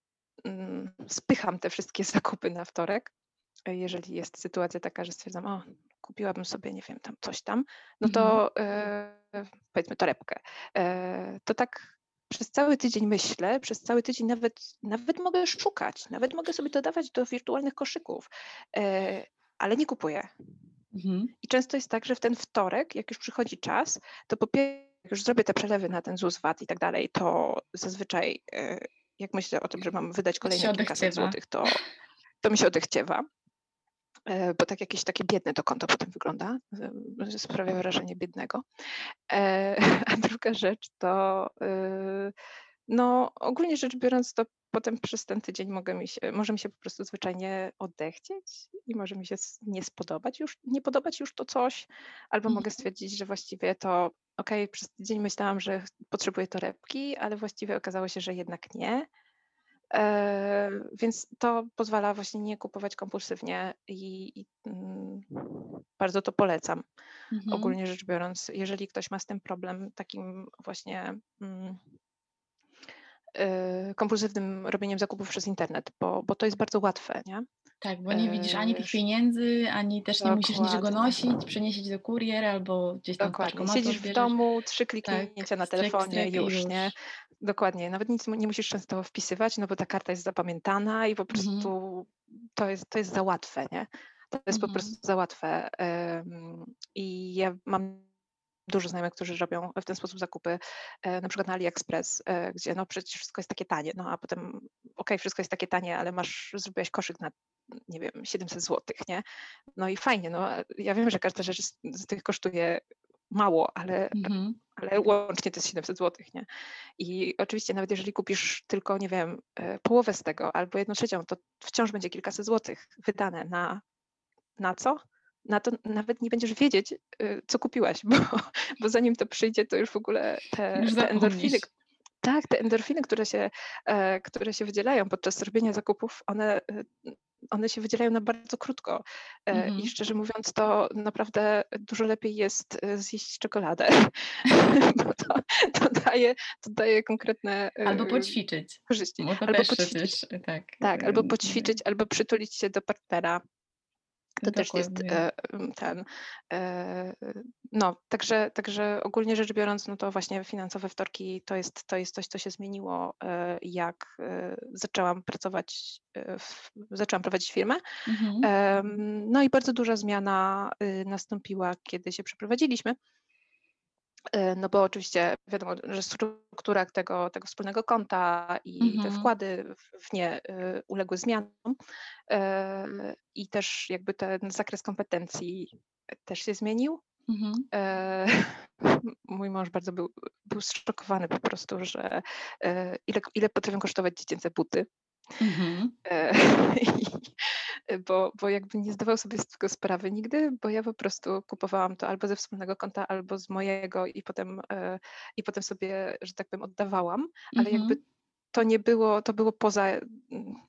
mm, spycham te wszystkie zakupy na wtorek. Jeżeli jest sytuacja taka, że stwierdzam, o, kupiłabym sobie, nie wiem, tam coś tam, no to mhm. powiedzmy torebkę. To tak przez cały tydzień myślę, przez cały tydzień nawet, nawet mogę szukać, nawet mogę sobie dodawać do wirtualnych koszyków, e, ale nie kupuję. Mhm. I często jest tak, że w ten wtorek, jak już przychodzi czas, to po pierwsze, jak już zrobię te przelewy na ten ZUS, VAT i tak dalej, to zazwyczaj e, jak myślę o tym, że mam wydać kolejne kilkaset złotych, to, to mi się odechciewa. E, bo tak jakieś takie biedne to konto potem wygląda, sprawia wrażenie biednego. E, a druga rzecz to, y, no ogólnie rzecz biorąc, to potem przez ten tydzień mogę mi się, może mi się po prostu zwyczajnie odechcieć i może mi się nie spodobać już, nie podobać już to coś, albo mogę mhm. stwierdzić, że właściwie to ok, przez tydzień myślałam, że potrzebuję torebki, ale właściwie okazało się, że jednak nie. Więc to pozwala właśnie nie kupować kompulsywnie i, i mm, bardzo to polecam. Mhm. Ogólnie rzecz biorąc, jeżeli ktoś ma z tym problem takim właśnie mm, y, kompulsywnym robieniem zakupów przez internet, bo, bo to jest bardzo łatwe, nie? Tak, bo nie widzisz ani tych pieniędzy, ani też nie musisz niczego nosić, przenieść do kurier albo gdzieś tam Dokładnie. Siedzisz w domu, trzy kliknięcia tak, na telefonie, stryk, już, już, nie? Dokładnie. Nawet nic nie musisz często wpisywać, no bo ta karta jest zapamiętana i po mhm. prostu mhm. to, jest, to jest za łatwe, nie? To jest mhm. po prostu za łatwe. I ja mam dużo znajomych, którzy robią w ten sposób zakupy, e, na przykład na AliExpress, e, gdzie no przecież wszystko jest takie tanie, no a potem okej, wszystko jest takie tanie, ale masz, zrobiłeś koszyk na nie wiem, 700 zł, nie? No i fajnie, no ja wiem, że każda rzecz z, tych kosztuje mało, ale, Mhm. ale łącznie to jest 700 zł, nie? I oczywiście nawet jeżeli kupisz tylko, nie wiem, e, połowę z tego albo jedną trzecią, to wciąż będzie kilkaset złotych wydane na, na co? Na to nawet nie będziesz wiedzieć, y, co kupiłaś, bo, bo zanim to przyjdzie, to już w ogóle te, Już te endorfiny, tak, te endorfiny, które się, e, które się wydzielają podczas robienia zakupów, one, e, one się wydzielają na bardzo krótko. Mhm. I szczerze mówiąc, to naprawdę dużo lepiej jest e, zjeść czekoladę, bo to, to, daje, to daje konkretne e, Albo poćwiczyć. korzyści. Albo poćwiczyć. przecież, tak. Tak, albo poćwiczyć, albo przytulić się do partnera. To też jest e, ten. e, No, także, także ogólnie rzecz biorąc, no to właśnie finansowe wtorki to jest, to jest coś, co się zmieniło, e, jak zaczęłam pracować, zaczęłam prowadzić firmę. Mhm. No i bardzo duża zmiana y, nastąpiła, kiedy się przeprowadziliśmy. E, No bo oczywiście wiadomo, że struktura tego, tego wspólnego konta i te Mhm. wkłady w- nie y, uległy zmianom e, i też jakby ten zakres kompetencji też się zmienił. Mhm. E, Mój mąż bardzo był, był zszokowany po prostu, że ile, ile potrafią kosztować dziecięce buty. Mhm. E, bo, bo jakby nie zdawał sobie z tego sprawy nigdy, bo ja po prostu kupowałam to albo ze wspólnego konta, albo z mojego i potem, e, i potem sobie, że tak powiem, oddawałam, ale jakby Mhm. to nie było, to było poza, mm,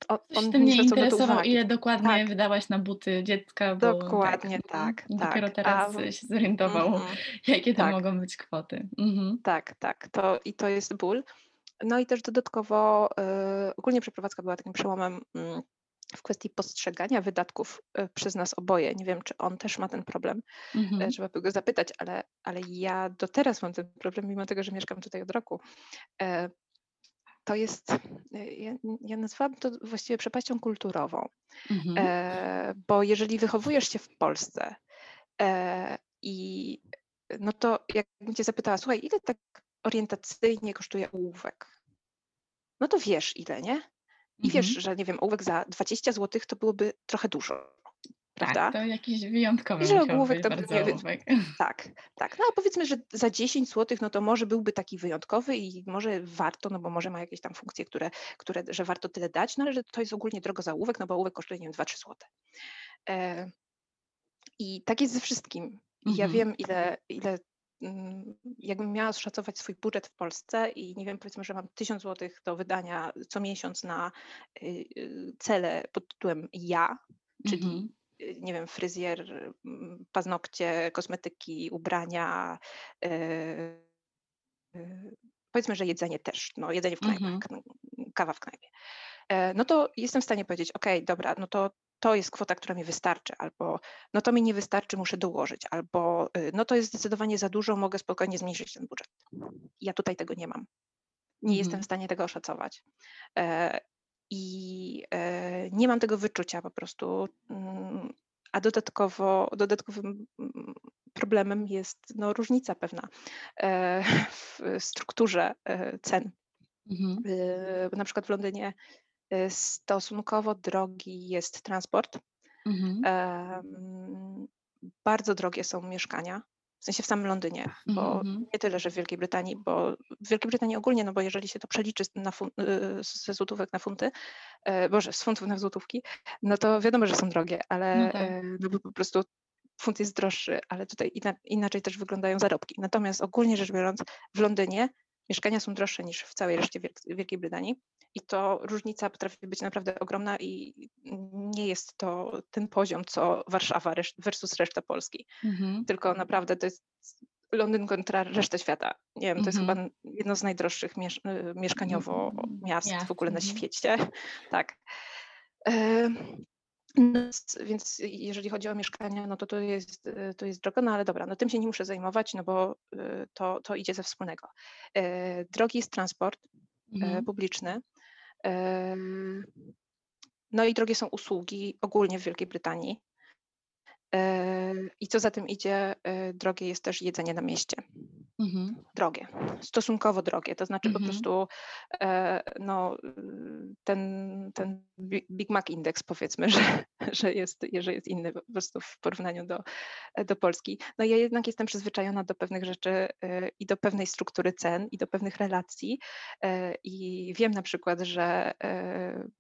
o- Coś on tym nie interesował, ile dokładnie Tak. wydałaś na buty dziecka, bo Dokładnie tak. mhm. tak, Dopiero tak. teraz A- się zorientował, Mhm. jakie to tak. mogą być kwoty. Mhm. Tak, tak, to, i to jest ból. No i też dodatkowo y, ogólnie przeprowadzka była takim przełomem mm, w kwestii postrzegania wydatków y, przez nas oboje. Nie wiem, czy on też ma ten problem, Mhm. e, trzeba by go zapytać, ale, ale ja do teraz mam ten problem, mimo tego, że mieszkam tutaj od roku. E, To jest, e, ja, ja nazwałabym to właściwie przepaścią kulturową, Mhm. e, bo jeżeli wychowujesz się w Polsce e, i no to jakbym cię zapytała, słuchaj, ile tak orientacyjnie kosztuje ołówek? No to wiesz ile, nie? I wiesz, Mhm. że nie wiem, ołówek za 20 zł to byłoby trochę dużo, prawda? Tak, to jakiś wyjątkowy I że ołówek to nie ołówek. Tak, tak. No a powiedzmy, że za 10 zł, no to może byłby taki wyjątkowy i może warto, no bo może ma jakieś tam funkcje, które, które że warto tyle dać, no ale że to jest ogólnie drogo za ołówek, no bo ołówek kosztuje, nie wiem, 2-3 zł. E, I tak jest ze wszystkim. I Ja Mhm. wiem, ile, ile jakbym miała szacować swój budżet w Polsce i nie wiem, powiedzmy, że mam 1000 zł do wydania co miesiąc na y, y, cele pod tytułem ja, czyli Mhm. y, nie wiem, fryzjer, mm, paznokcie, kosmetyki, ubrania, powiedzmy, że jedzenie też, no jedzenie w knajpach, Mhm. k- kawa w knajpie, E, no to jestem w stanie powiedzieć, ok, dobra, no to to jest kwota, która mi wystarczy, albo no to mi nie wystarczy, muszę dołożyć, albo y, no to jest zdecydowanie za dużo, mogę spokojnie zmniejszyć ten budżet. Ja tutaj tego nie mam. Nie jestem Mhm. w stanie tego oszacować. E, I e, nie mam tego wyczucia po prostu. mm, A dodatkowo, dodatkowym mm, problemem jest no, różnica pewna e, w strukturze cen. Mhm. Y, Na przykład w Londynie stosunkowo drogi jest transport. Mhm. Bardzo drogie są mieszkania, w sensie w samym Londynie, bo Mhm. nie tyle, że w Wielkiej Brytanii, bo w Wielkiej Brytanii ogólnie, no bo jeżeli się to przeliczy na fun- y, ze złotówek na funty, e, boże, z funtów na złotówki, no to wiadomo, że są drogie, ale No tak. e, no bo po prostu funt jest droższy, ale tutaj ina- inaczej też wyglądają zarobki. Natomiast ogólnie rzecz biorąc, w Londynie mieszkania są droższe niż w całej reszcie Wielk- Wielkiej Brytanii i to różnica potrafi być naprawdę ogromna i nie jest to ten poziom, co Warszawa versus reszta Polski Mhm. tylko naprawdę to jest Londyn kontra reszta świata. Nie wiem, to jest chyba Mhm. n- jedno z najdroższych miesz mieszkaniowo Mm, miast w ogóle na mhm. świecie. Tak. E, Więc jeżeli chodzi o mieszkania, no to to jest, y, to jest drogo, no ale dobra, no tym się nie muszę zajmować, no bo y, to, to idzie ze wspólnego. E, Drogi jest transport e, Mhm. publiczny. No i drogie są usługi ogólnie w Wielkiej Brytanii. I co za tym idzie, drogie jest też jedzenie na mieście. Mhm. Drogie, stosunkowo drogie. To znaczy mhm. po prostu no, ten, ten Big Mac Index powiedzmy, że, że, jest, że jest inny po prostu w porównaniu do, do Polski. No ja jednak jestem przyzwyczajona do pewnych rzeczy i do pewnej struktury cen i do pewnych relacji i wiem na przykład, że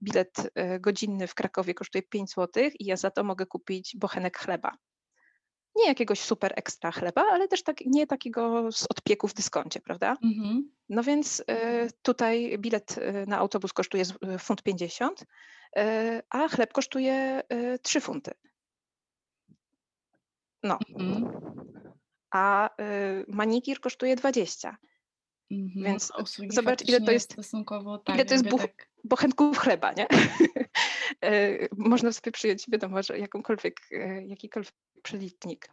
bilet godzinny w Krakowie kosztuje 5 zł i ja za to mogę kupić bochenek chleba nie jakiegoś super ekstra chleba, ale też tak, nie takiego z odpieku w dyskoncie, prawda? Mhm. No więc y, tutaj bilet y, na autobus kosztuje y, funt 50, a chleb kosztuje 3 funty. No. Mhm. A manikir kosztuje 20. Mhm. Więc zobacz, ile to jest, stosunkowo, tak, ile to jest buch, tak... bochenków chleba, nie? Można sobie przyjąć, wiadomo, że jakąkolwiek, jakikolwiek przelicznik.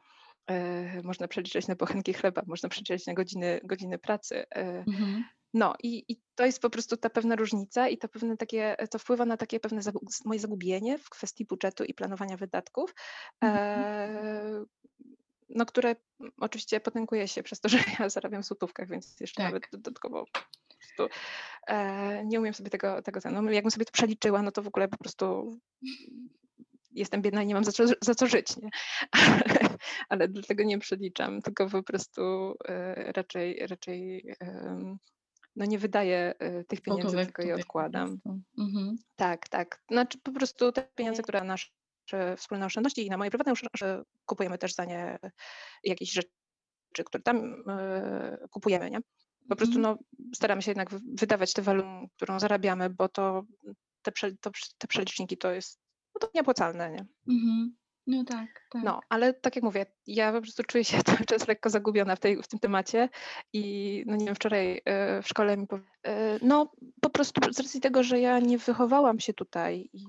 E, można przeliczyć na bochenki chleba, można przeliczyć na godziny, godziny pracy. E, mhm. No i, i, to jest po prostu ta pewna różnica i to pewne takie, to wpływa na takie pewne moje zagubienie w kwestii budżetu i planowania wydatków, e, mhm. No które oczywiście potęguje się przez to, że ja zarabiam w złotówkach, więc jeszcze tak. nawet dodatkowo po prostu e, nie umiem sobie tego, tego no, jakbym sobie to przeliczyła, no to w ogóle po prostu jestem biedna i nie mam za co, za co żyć, nie? Ale, ale dlatego nie przeliczam, tylko po prostu e, raczej, raczej no nie wydaję e, tych pieniędzy, tylko je odkładam. Mhm. Tak, tak. Znaczy po prostu te pieniądze, które nasze wspólne oszczędności i na moje prywatne oszczędności kupujemy też za nie jakieś rzeczy, które tam e, kupujemy, nie? Po prostu mhm. no, staramy się jednak wydawać tę walutę, którą zarabiamy, bo to te, to, te przeliczniki to jest no to nieopłacalne, nie? Mhm. No tak, tak. No, ale tak jak mówię, ja po prostu czuję się cały czas lekko zagubiona w, tej, w tym temacie i no nie wiem, wczoraj y, w szkole mi powie, no po prostu z racji tego, że ja nie wychowałam się tutaj i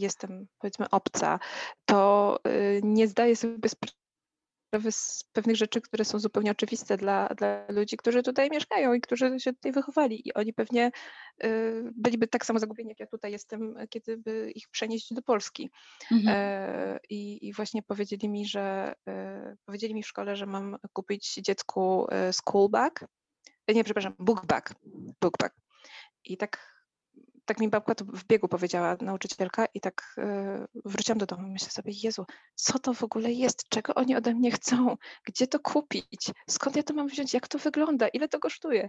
jestem powiedzmy obca, to y, nie zdaję sobie sprawy z pewnych rzeczy, które są zupełnie oczywiste dla, dla ludzi, którzy tutaj mieszkają i którzy się tutaj wychowali. I oni pewnie y, byliby tak samo zagubieni, jak ja tutaj jestem, kiedy by ich przenieść do Polski. Mhm. E, i, I właśnie powiedzieli mi, że e, powiedzieli mi w szkole, że mam kupić dziecku e, school bag. Nie, przepraszam, book bag. Book bag. I tak tak mi babka to w biegu powiedziała nauczycielka i tak yy, wróciłam do domu. Myślę sobie, Jezu, co to w ogóle jest? Czego oni ode mnie chcą? Gdzie to kupić? Skąd ja to mam wziąć? Jak to wygląda? Ile to kosztuje?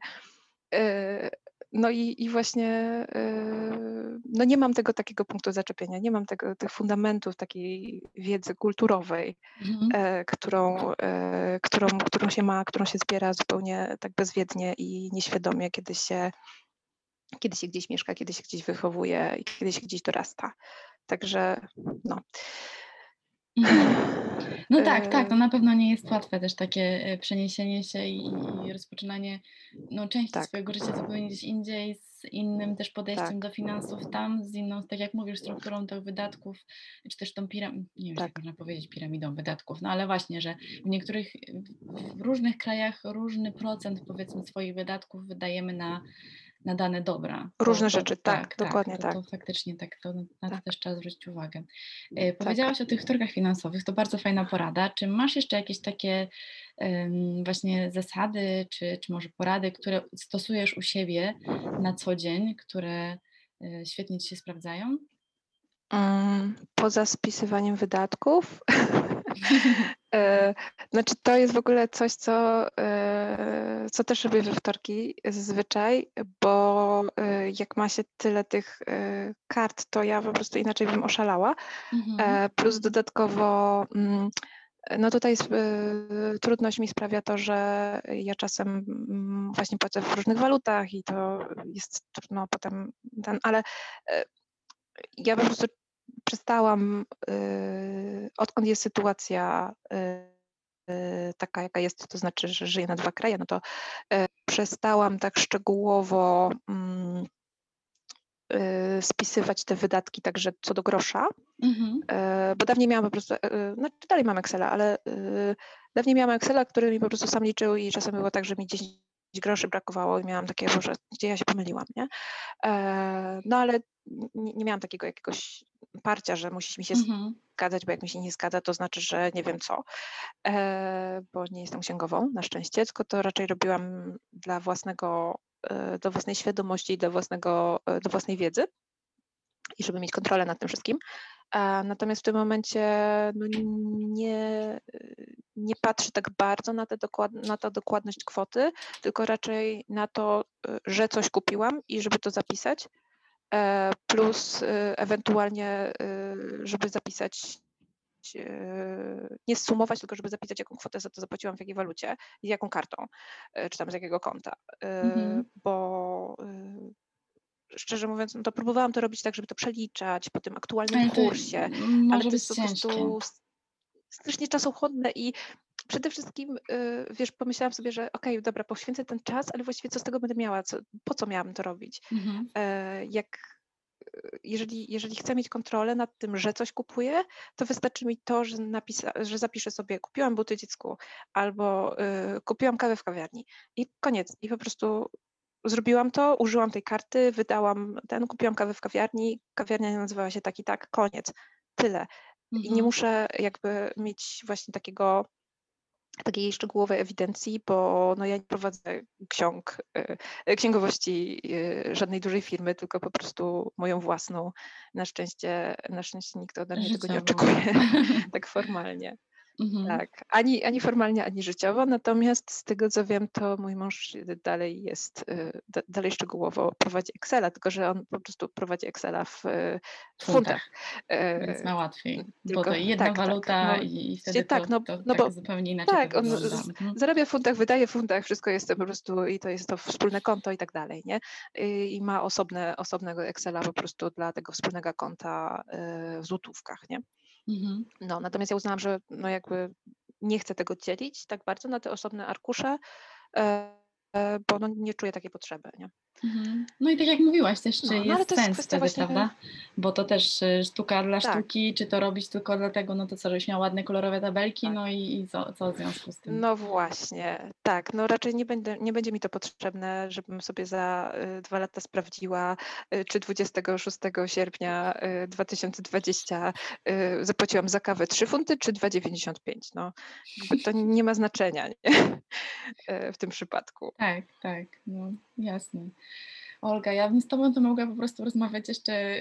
Yy, no i, i właśnie yy, no nie mam tego takiego punktu zaczepienia, nie mam tego, tych fundamentów takiej wiedzy kulturowej, mhm. którą, którą, którą się ma, którą się zbiera zupełnie tak bezwiednie i nieświadomie, kiedy się kiedy się gdzieś mieszka, kiedy się gdzieś wychowuje i kiedy się gdzieś dorasta. Także no. No tak, tak, to na pewno nie jest łatwe też takie e, przeniesienie się i, i rozpoczynanie no, części tak. swojego życia zupełnie gdzieś indziej, z innym też podejściem tak. do finansów tam, z inną, tak jak mówisz, strukturą tych wydatków, czy też tą piramidą, nie wiem, tak. jak można powiedzieć, piramidą wydatków, no ale właśnie, że w niektórych, w różnych krajach różny procent powiedzmy swoich wydatków wydajemy na na dane dobra. Różne to, rzeczy, tak, tak, tak dokładnie to, tak. To faktycznie tak, to na to tak. też trzeba zwrócić uwagę. E, tak. Powiedziałaś o tych wtorkach finansowych, to bardzo fajna porada. Czy masz jeszcze jakieś takie um, właśnie zasady, czy, czy może porady, które stosujesz u siebie na co dzień, które y, świetnie Ci się sprawdzają? Um, poza spisywaniem wydatków, E, znaczy, to jest w ogóle coś, co, e, co też robię we wtorki zazwyczaj, bo e, jak ma się tyle tych kart, to ja po prostu inaczej bym oszalała. Mhm. Plus dodatkowo. Mm, no tutaj trudność mi sprawia to, że ja czasem mm, właśnie płacę w różnych walutach i to jest trudno potem ten, ale ja po prostu przestałam, y, odkąd jest sytuacja y, y, taka, jaka jest, to znaczy, że żyję na dwa kraje, no to przestałam tak szczegółowo mm, spisywać te wydatki także co do grosza, mhm. bo dawniej miałam po prostu, znaczy dalej mam Excela, ale dawniej miałam Excela, który mi po prostu sam liczył i czasem było tak, że mi 10 groszy brakowało i miałam takie, Boże, gdzie ja się pomyliłam, nie? E, no ale nie, nie miałam takiego jakiegoś parcia, że musi mi się Mhm. zgadzać, bo jak mi się nie zgadza, to znaczy, że nie wiem co, e, bo nie jestem księgową na szczęście, tylko to raczej robiłam dla własnego, e, do własnej świadomości, do, własnego, do własnej wiedzy i żeby mieć kontrolę nad tym wszystkim. Natomiast w tym momencie no, nie, nie patrzę tak bardzo na, dokład, na tę dokładność kwoty, tylko raczej na to, y, że coś kupiłam i żeby to zapisać, e, plus y, ewentualnie, żeby zapisać, nie zsumować, tylko żeby zapisać, jaką kwotę za to zapłaciłam, w jakiej walucie i jaką kartą, czy tam z jakiego konta, Mhm. bo szczerze mówiąc, no to próbowałam to robić tak, żeby to przeliczać po tym aktualnym Ale kursie, ale to jest po prostu strasznie czasochłonne i przede wszystkim, y, wiesz, pomyślałam sobie, że okej, dobra, poświęcę ten czas, ale właściwie co z tego będę miała, co, po co miałabym to robić? Mhm. E, Jak, y, jeżeli, jeżeli chcę mieć kontrolę nad tym, że coś kupuję, to wystarczy mi to, że, napisa, że zapiszę sobie, kupiłam buty dziecku albo y, kupiłam kawę w kawiarni i koniec. I po prostu zrobiłam to, użyłam tej karty, wydałam ten, kupiłam kawę w kawiarni, kawiarnia nazywała się tak i tak, koniec, tyle. I nie Mhm. muszę jakby mieć właśnie takiego, takiej szczegółowej ewidencji, bo no ja nie prowadzę ksiąg, y, księgowości y, żadnej dużej firmy, tylko po prostu moją własną. Na szczęście, na szczęście nikt ode mnie tego nie oczekuje tak formalnie. Mhm. Tak, ani, ani formalnie, ani życiowo, natomiast z tego co wiem, to mój mąż dalej jest, y, da- dalej szczegółowo prowadzi Excela, tylko że on po prostu prowadzi Excela w, y, w Funtach. funtach. Więc E, ma łatwiej, bo tylko- to jedna tak, tak, waluta no, i, i wtedy tak, to, no- to no tak bo- zupełnie inaczej tak, on z- Mhm. zarabia w funtach, wydaje w funtach, wszystko jest to po prostu i to jest to wspólne konto i tak dalej, nie? Y, I ma osobne, osobnego Excela po prostu dla tego wspólnego konta y, w złotówkach, nie? Mhm. No, natomiast ja uznałam, że no jakby nie chcę tego dzielić tak bardzo na te osobne arkusze, e, e, bo no nie czuję takiej potrzeby, nie? Mhm. No i tak jak mówiłaś też, czy No, no jest ale to sens wtedy, właśnie- prawda? Bo to też y, sztuka dla Tak. sztuki, czy to robić tylko dlatego, no to co, żebyś miał ładne, kolorowe tabelki, Tak. no i, i co, co w związku z tym? No właśnie, tak, no raczej nie, będę, nie będzie mi to potrzebne, żebym sobie za y, dwa lata sprawdziła, y, czy 26 sierpnia y, 2020 y, zapłaciłam za kawę 3 funty, czy 2,95. No, to nie ma znaczenia nie? W tym przypadku. Tak, tak, no jasne. Olga, ja bym z Tobą to mogła po prostu rozmawiać jeszcze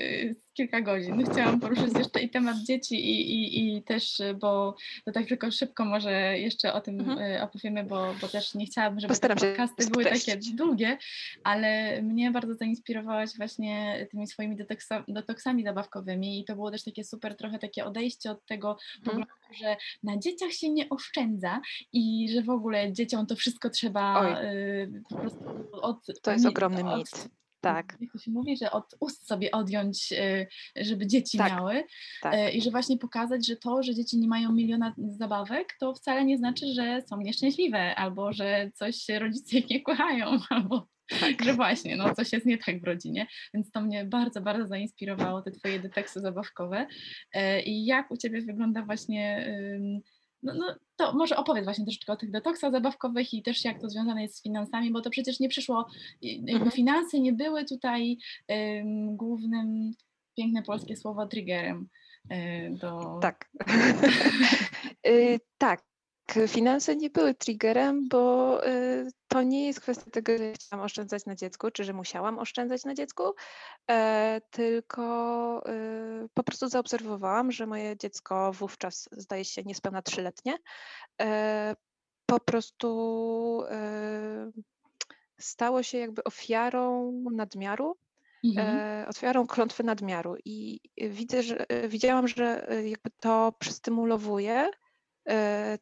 kilka godzin. Chciałam poruszyć jeszcze i temat dzieci i, i, i też, y, bo to tak tylko szybko może jeszcze o tym Mhm. y, opowiemy, bo, bo też nie chciałabym, żeby Postaram te podcasty były takie długie, ale mnie bardzo zainspirowałaś właśnie tymi swoimi detoksa, detoksami zabawkowymi i to było też takie super trochę takie odejście od tego Mhm. poglądu, że na dzieciach się nie oszczędza i że w ogóle dzieciom to wszystko trzeba y, po prostu od... To jest nie- ogromny od- mit. Tak, Jak to się mówi, że od ust sobie odjąć, y, żeby dzieci Tak, miały tak. y, i że właśnie pokazać, że to, że dzieci nie mają miliona zabawek, to wcale nie znaczy, że są nieszczęśliwe albo że coś rodzice ich nie kochają albo tak. że właśnie, no coś jest nie tak w rodzinie, więc to mnie bardzo, bardzo zainspirowało, te twoje deteksy zabawkowe E, i jak u ciebie wygląda właśnie, no, no to może opowiedz właśnie troszeczkę o tych detoksach zabawkowych i też jak to związane jest z finansami, bo to przecież nie przyszło, jakby Mhm. finanse nie były tutaj ym, głównym, piękne polskie słowo, triggerem y, do... Tak. Y, tak. Finanse nie były triggerem, bo y, to nie jest kwestia tego, że chciałam oszczędzać na dziecku, czy że musiałam oszczędzać na dziecku, e, tylko y, po prostu zaobserwowałam, że moje dziecko wówczas, zdaje się, niespełna trzyletnie, e, po prostu e, stało się jakby ofiarą nadmiaru Mhm. ofiarą klątwy nadmiaru i widzę, że widziałam, że jakby to przystymulowuje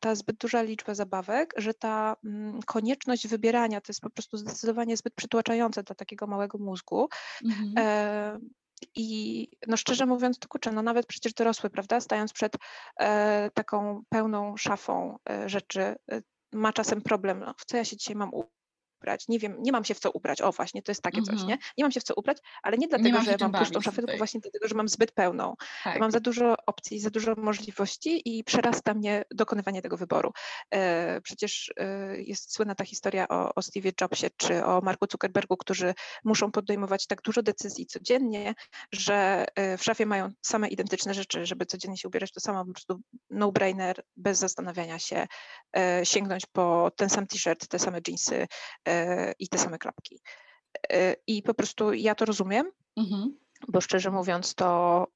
ta zbyt duża liczba zabawek, że ta mm, konieczność wybierania to jest po prostu zdecydowanie zbyt przytłaczające dla takiego małego mózgu. Mhm. E, I no szczerze mówiąc, to kurczę, no nawet przecież dorosły, prawda, stając przed e, taką pełną szafą e, rzeczy, e, ma czasem problem, no, w co ja się dzisiaj mam ubrać, nie wiem, nie mam się w co ubrać, o właśnie, to jest takie coś, Mhm. nie? Nie mam się w co ubrać, ale nie Nie dlatego, mam że mam pustą szafę, tylko właśnie dlatego, że mam zbyt pełną. Tak. Mam za dużo opcji, za dużo możliwości i przerasta mnie dokonywanie tego wyboru. E, Przecież e, jest słynna ta historia o, o Steve Jobsie czy o Marku Zuckerbergu, którzy muszą podejmować tak dużo decyzji codziennie, że e, w szafie mają same identyczne rzeczy, żeby codziennie się ubierać to samo, po prostu no-brainer, bez zastanawiania się, e, sięgnąć po ten sam t-shirt, te same jeansy i te same klapki. E, I po prostu ja to rozumiem, Mhm. bo szczerze mówiąc, to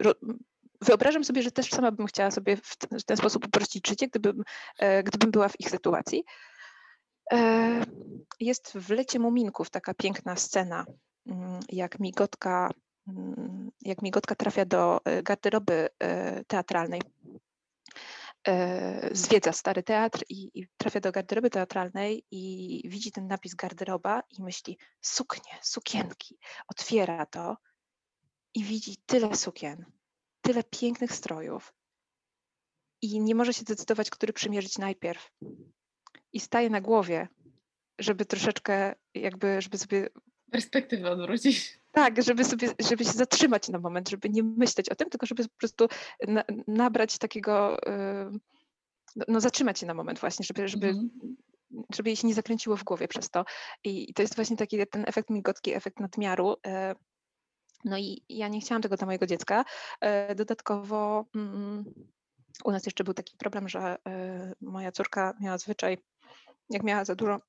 ro- wyobrażam sobie, że też sama bym chciała sobie w ten, w ten sposób uprościć życie, gdybym, e, gdybym była w ich sytuacji. E, Jest w Lecie Muminków taka piękna scena, mm, jak migotka, mm, jak migotka trafia do e, garderoby e, teatralnej. E, Zwiedza stary teatr i, i trafia do garderoby teatralnej i widzi ten napis garderoba i myśli suknie, sukienki. Otwiera to i widzi tyle sukien, tyle pięknych strojów i nie może się zdecydować, który przymierzyć najpierw. I staje na głowie, żeby troszeczkę jakby, żeby sobie Perspektywę odwrócić. Tak, żeby sobie, żeby się zatrzymać na moment, żeby nie myśleć o tym, tylko żeby po prostu na, nabrać takiego, y, no, zatrzymać się na moment właśnie, żeby, żeby, Mhm. żeby jej się nie zakręciło w głowie przez to. I, to jest właśnie taki ten efekt migotki, efekt nadmiaru. e, No i ja nie chciałam tego dla mojego dziecka. E, Dodatkowo mm, u nas jeszcze był taki problem, że e, moja córka miała zwyczaj, jak miała za dużo,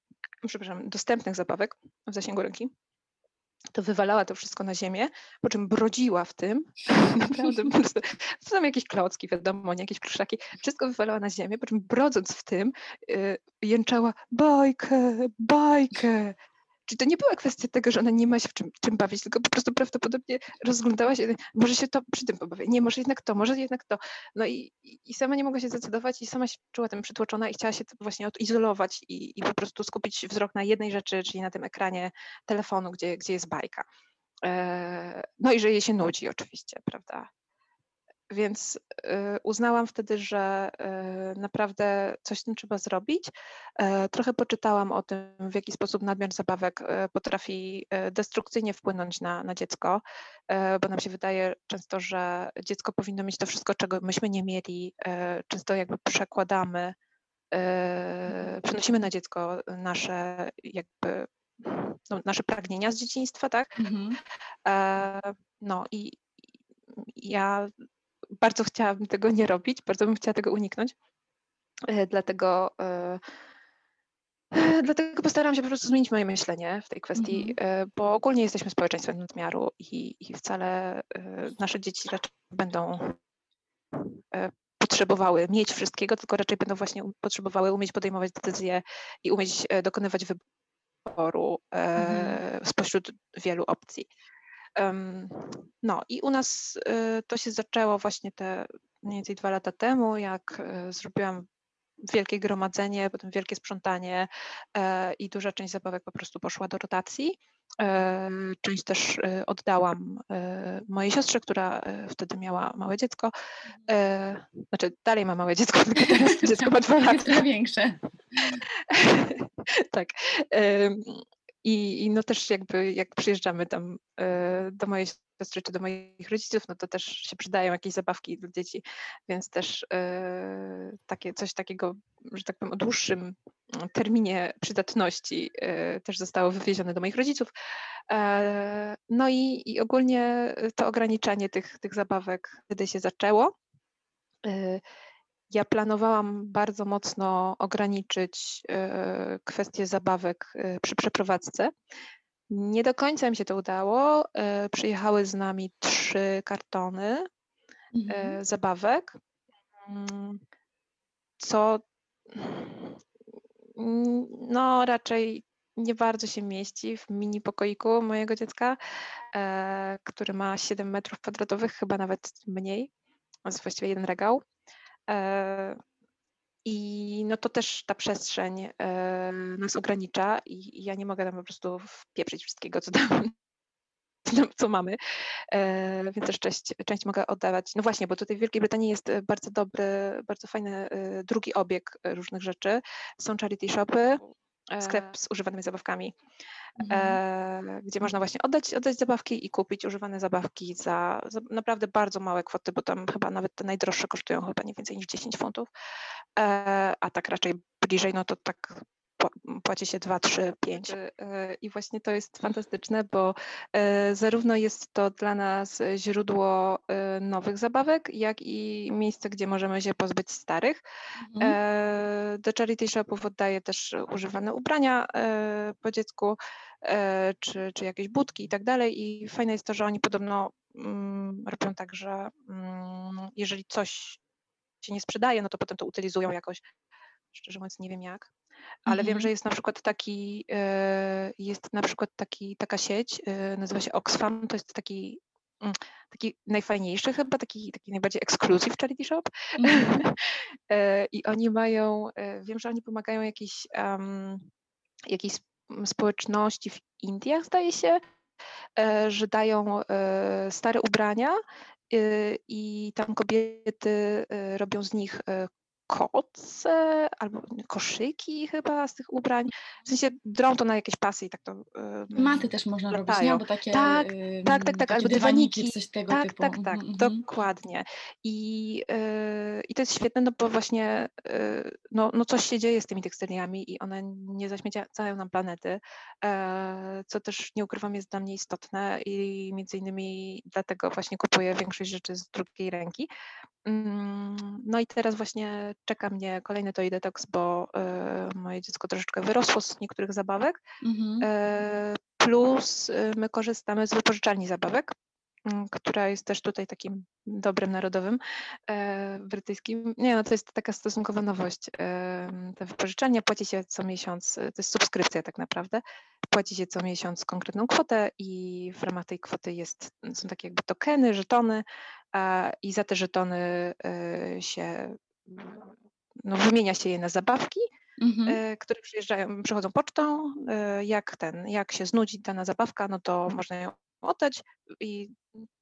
przepraszam, dostępnych zabawek w zasięgu ręki, to wywalała to wszystko na ziemię, po czym brodziła w tym, naprawdę po prostu, to są jakieś klocki, wiadomo, nie jakieś pluszaki, wszystko wywalała na ziemię, po czym brodząc w tym y, jęczała bajkę, bajkę. Czyli to nie była kwestia tego, że ona nie ma się w czym, czym bawić, tylko po prostu prawdopodobnie rozglądała się, może się to przy tym pobawię, nie, może jednak to, może jednak to. No i, i i sama nie mogła się zdecydować i sama się czuła tym przytłoczona i chciała się właśnie odizolować i, i po prostu skupić wzrok na jednej rzeczy, czyli na tym ekranie telefonu, gdzie, gdzie jest bajka. E, No i że jej się nudzi oczywiście, prawda? Więc e, uznałam wtedy, że e, naprawdę coś z tym trzeba zrobić. E, Trochę poczytałam o tym, w jaki sposób nadmiar zabawek e, potrafi destrukcyjnie wpłynąć na, na dziecko, e, bo nam się wydaje często, że dziecko powinno mieć to wszystko, czego myśmy nie mieli. e, Często jakby przekładamy, przenosimy na dziecko nasze jakby no, nasze pragnienia z dzieciństwa, tak? Mhm. No i ja bardzo chciałabym tego nie robić, bardzo bym chciała tego uniknąć. E, Dlatego, e, e, dlatego postaram się po prostu zmienić moje myślenie w tej kwestii, e, bo ogólnie jesteśmy społeczeństwem nadmiaru i, i wcale nasze dzieci raczej będą potrzebowały mieć wszystkiego, tylko raczej będą właśnie um- potrzebowały umieć podejmować decyzje i umieć dokonywać wyboru e, spośród wielu opcji. No i u nas e, to się zaczęło właśnie te mniej więcej dwa lata temu, jak e, zrobiłam wielkie gromadzenie, potem wielkie sprzątanie e, i duża część zabawek po prostu poszła do rotacji. E, Część też e, oddałam mojej siostrze, która wtedy miała małe dziecko. E, Znaczy dalej ma małe dziecko, tylko teraz dziecko ma dwa Jest lata. trochę większe. tak. I, I no też jakby jak przyjeżdżamy tam e, do mojej siostry czy do moich rodziców, no to też się przydają jakieś zabawki dla dzieci, więc też e, takie coś takiego, że tak powiem, o dłuższym mm, terminie przydatności e, też zostało wywiezione do moich rodziców. No i, i ogólnie to ograniczanie tych, tych zabawek wtedy się zaczęło. Ja planowałam bardzo mocno ograniczyć e, kwestię zabawek e, przy przeprowadzce. Nie do końca mi się to udało. E, Przyjechały z nami trzy kartony Mhm. zabawek, mm, co no raczej nie bardzo się mieści w mini pokoiku mojego dziecka, który ma 7 metrów kwadratowych, chyba nawet mniej. To jest właściwie jeden regał. E, I no to też ta przestrzeń e, nas ogranicza i, ja nie mogę tam po prostu wpieprzyć wszystkiego, co tam co mamy, e, więc też część, część mogę oddawać. No właśnie, bo tutaj w Wielkiej Brytanii jest bardzo dobry, bardzo fajny drugi obieg różnych rzeczy. Są charity shopy, sklep z używanymi zabawkami, mhm. gdzie można właśnie oddać, oddać zabawki i kupić używane zabawki za, za, naprawdę bardzo małe kwoty, bo tam chyba nawet te najdroższe kosztują chyba nie więcej niż 10 funtów, a tak raczej bliżej, no to tak płaci się 2, 3, 5. I właśnie to jest fantastyczne, bo e, zarówno jest to dla nas źródło e, nowych zabawek, jak i miejsce, gdzie możemy się pozbyć starych. Mhm. E, do charity shopów oddaję też używane ubrania po dziecku, czy, czy jakieś budki i tak dalej. I fajne jest to, że oni podobno mm, robią tak, że mm, jeżeli coś się nie sprzedaje, no to potem to utylizują jakoś. Szczerze mówiąc, nie wiem jak ale wiem, że mhm. jest na przykład taki, e, jest na przykład taki, taka sieć, e, nazywa się Oxfam, to jest taki mm, taki najfajniejszy chyba, taki, taki najbardziej exclusive charity shop. Mm. I oni mają, wiem, że oni pomagają jakiejś, um, jakiejś społeczności w Indiach, zdaje się, że dają stare ubrania i tam kobiety robią z nich koce albo koszyki chyba z tych ubrań. W sensie drą to na jakieś pasy i tak to. Maty też można robić, nie? Bo takie, tak, tak, tak, tak, albo dywaniki. Coś tego tak, typu. tak, tak, mhm, mhm. dokładnie. I, yy, I to jest świetne, no bo właśnie yy, no, no coś się dzieje z tymi tekstyliami i one nie zaśmiecają nam planety, yy, co też nie ukrywam jest dla mnie istotne i między innymi dlatego właśnie kupuję większość rzeczy z drugiej ręki. Mm, no i teraz właśnie czeka mnie kolejny Toy Detox, bo y, moje dziecko troszeczkę wyrosło z niektórych zabawek. Mhm. Y, plus y, my korzystamy z wypożyczalni zabawek, która jest też tutaj takim dobrem narodowym brytyjskim. Nie, no to jest taka stosunkowa nowość. Te wypożyczalnia płaci się co miesiąc, to jest subskrypcja tak naprawdę. Płaci się co miesiąc konkretną kwotę i w ramach tej kwoty jest, są takie jakby tokeny, żetony i za te żetony się no, wymienia się je na zabawki, mhm. E, które przyjeżdżają, przychodzą pocztą. E, jak ten, jak się znudzi dana zabawka, no to można ją oddać i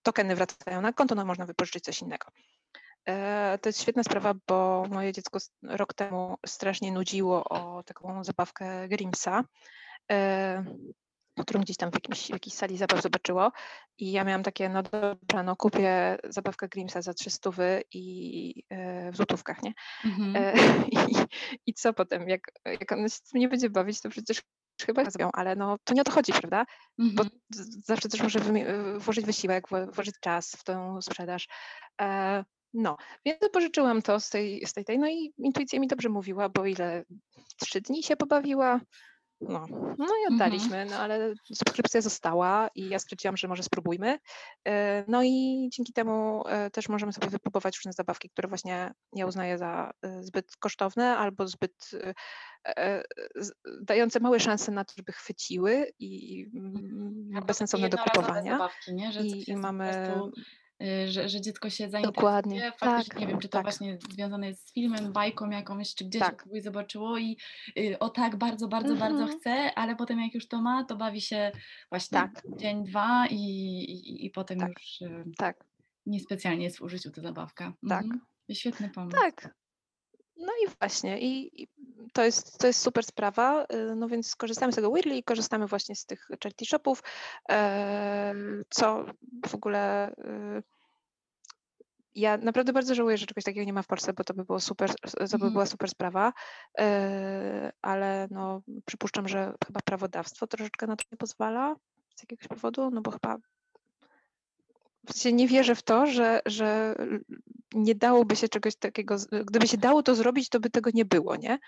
tokeny wracają na konto, no można wypożyczyć coś innego. E, to jest świetna sprawa, bo moje dziecko rok temu strasznie nudziło o taką zabawkę Grimsa którą gdzieś tam w, jakimś, w jakiejś sali zabaw zobaczyło i ja miałam takie, no dobra, no kupię zabawkę Grimsa za 300 i e, w złotówkach, nie? Mhm. E, i, I co potem, jak, jak się nie będzie bawić, to przecież chyba zrobią, ale no to nie o to chodzi, prawda? Mhm. Bo zawsze też muszę włożyć wysiłek, włożyć czas w tą sprzedaż. E, no, więc pożyczyłam to z tej, z tej, tej, no i intuicja mi dobrze mówiła, bo ile trzy dni się pobawiła, no, no i mhm. oddaliśmy, no ale subskrypcja została i ja stwierdziłam, że może spróbujmy. E, no i dzięki temu e, też możemy sobie wypróbować różne zabawki, które właśnie ja uznaję za e, zbyt kosztowne albo zbyt dające małe szanse na to, żeby chwyciły i mhm. bezsensowne do kupowania. Zabawki, I, i mamy że, że dziecko się zainteresuje. Dokładnie. Faktycznie tak, nie wiem, czy to tak. właśnie związane jest z filmem, bajką jakąś, czy gdzieś tak. kogoś zobaczyło i y, o tak, bardzo, bardzo, bardzo mhm. chce, ale potem jak już to ma, to bawi się właśnie tak. dzień, dwa i, i, i potem tak. już y, tak. niespecjalnie jest w użyciu ta zabawka. Tak. Mhm. Świetny pomysł. Tak. No i właśnie, i, i, to, jest, to jest super sprawa, no więc korzystamy z tego Weirdly i korzystamy właśnie z tych charity shopów, co w ogóle ja naprawdę bardzo żałuję, że czegoś takiego nie ma w Polsce, bo to by było super, to by mhm. była super sprawa, ale no przypuszczam, że chyba prawodawstwo troszeczkę na to nie pozwala z jakiegoś powodu, no bo chyba w sensie nie wierzę w to, że, że nie dałoby się czegoś takiego, gdyby się dało to zrobić, to by tego nie było, nie?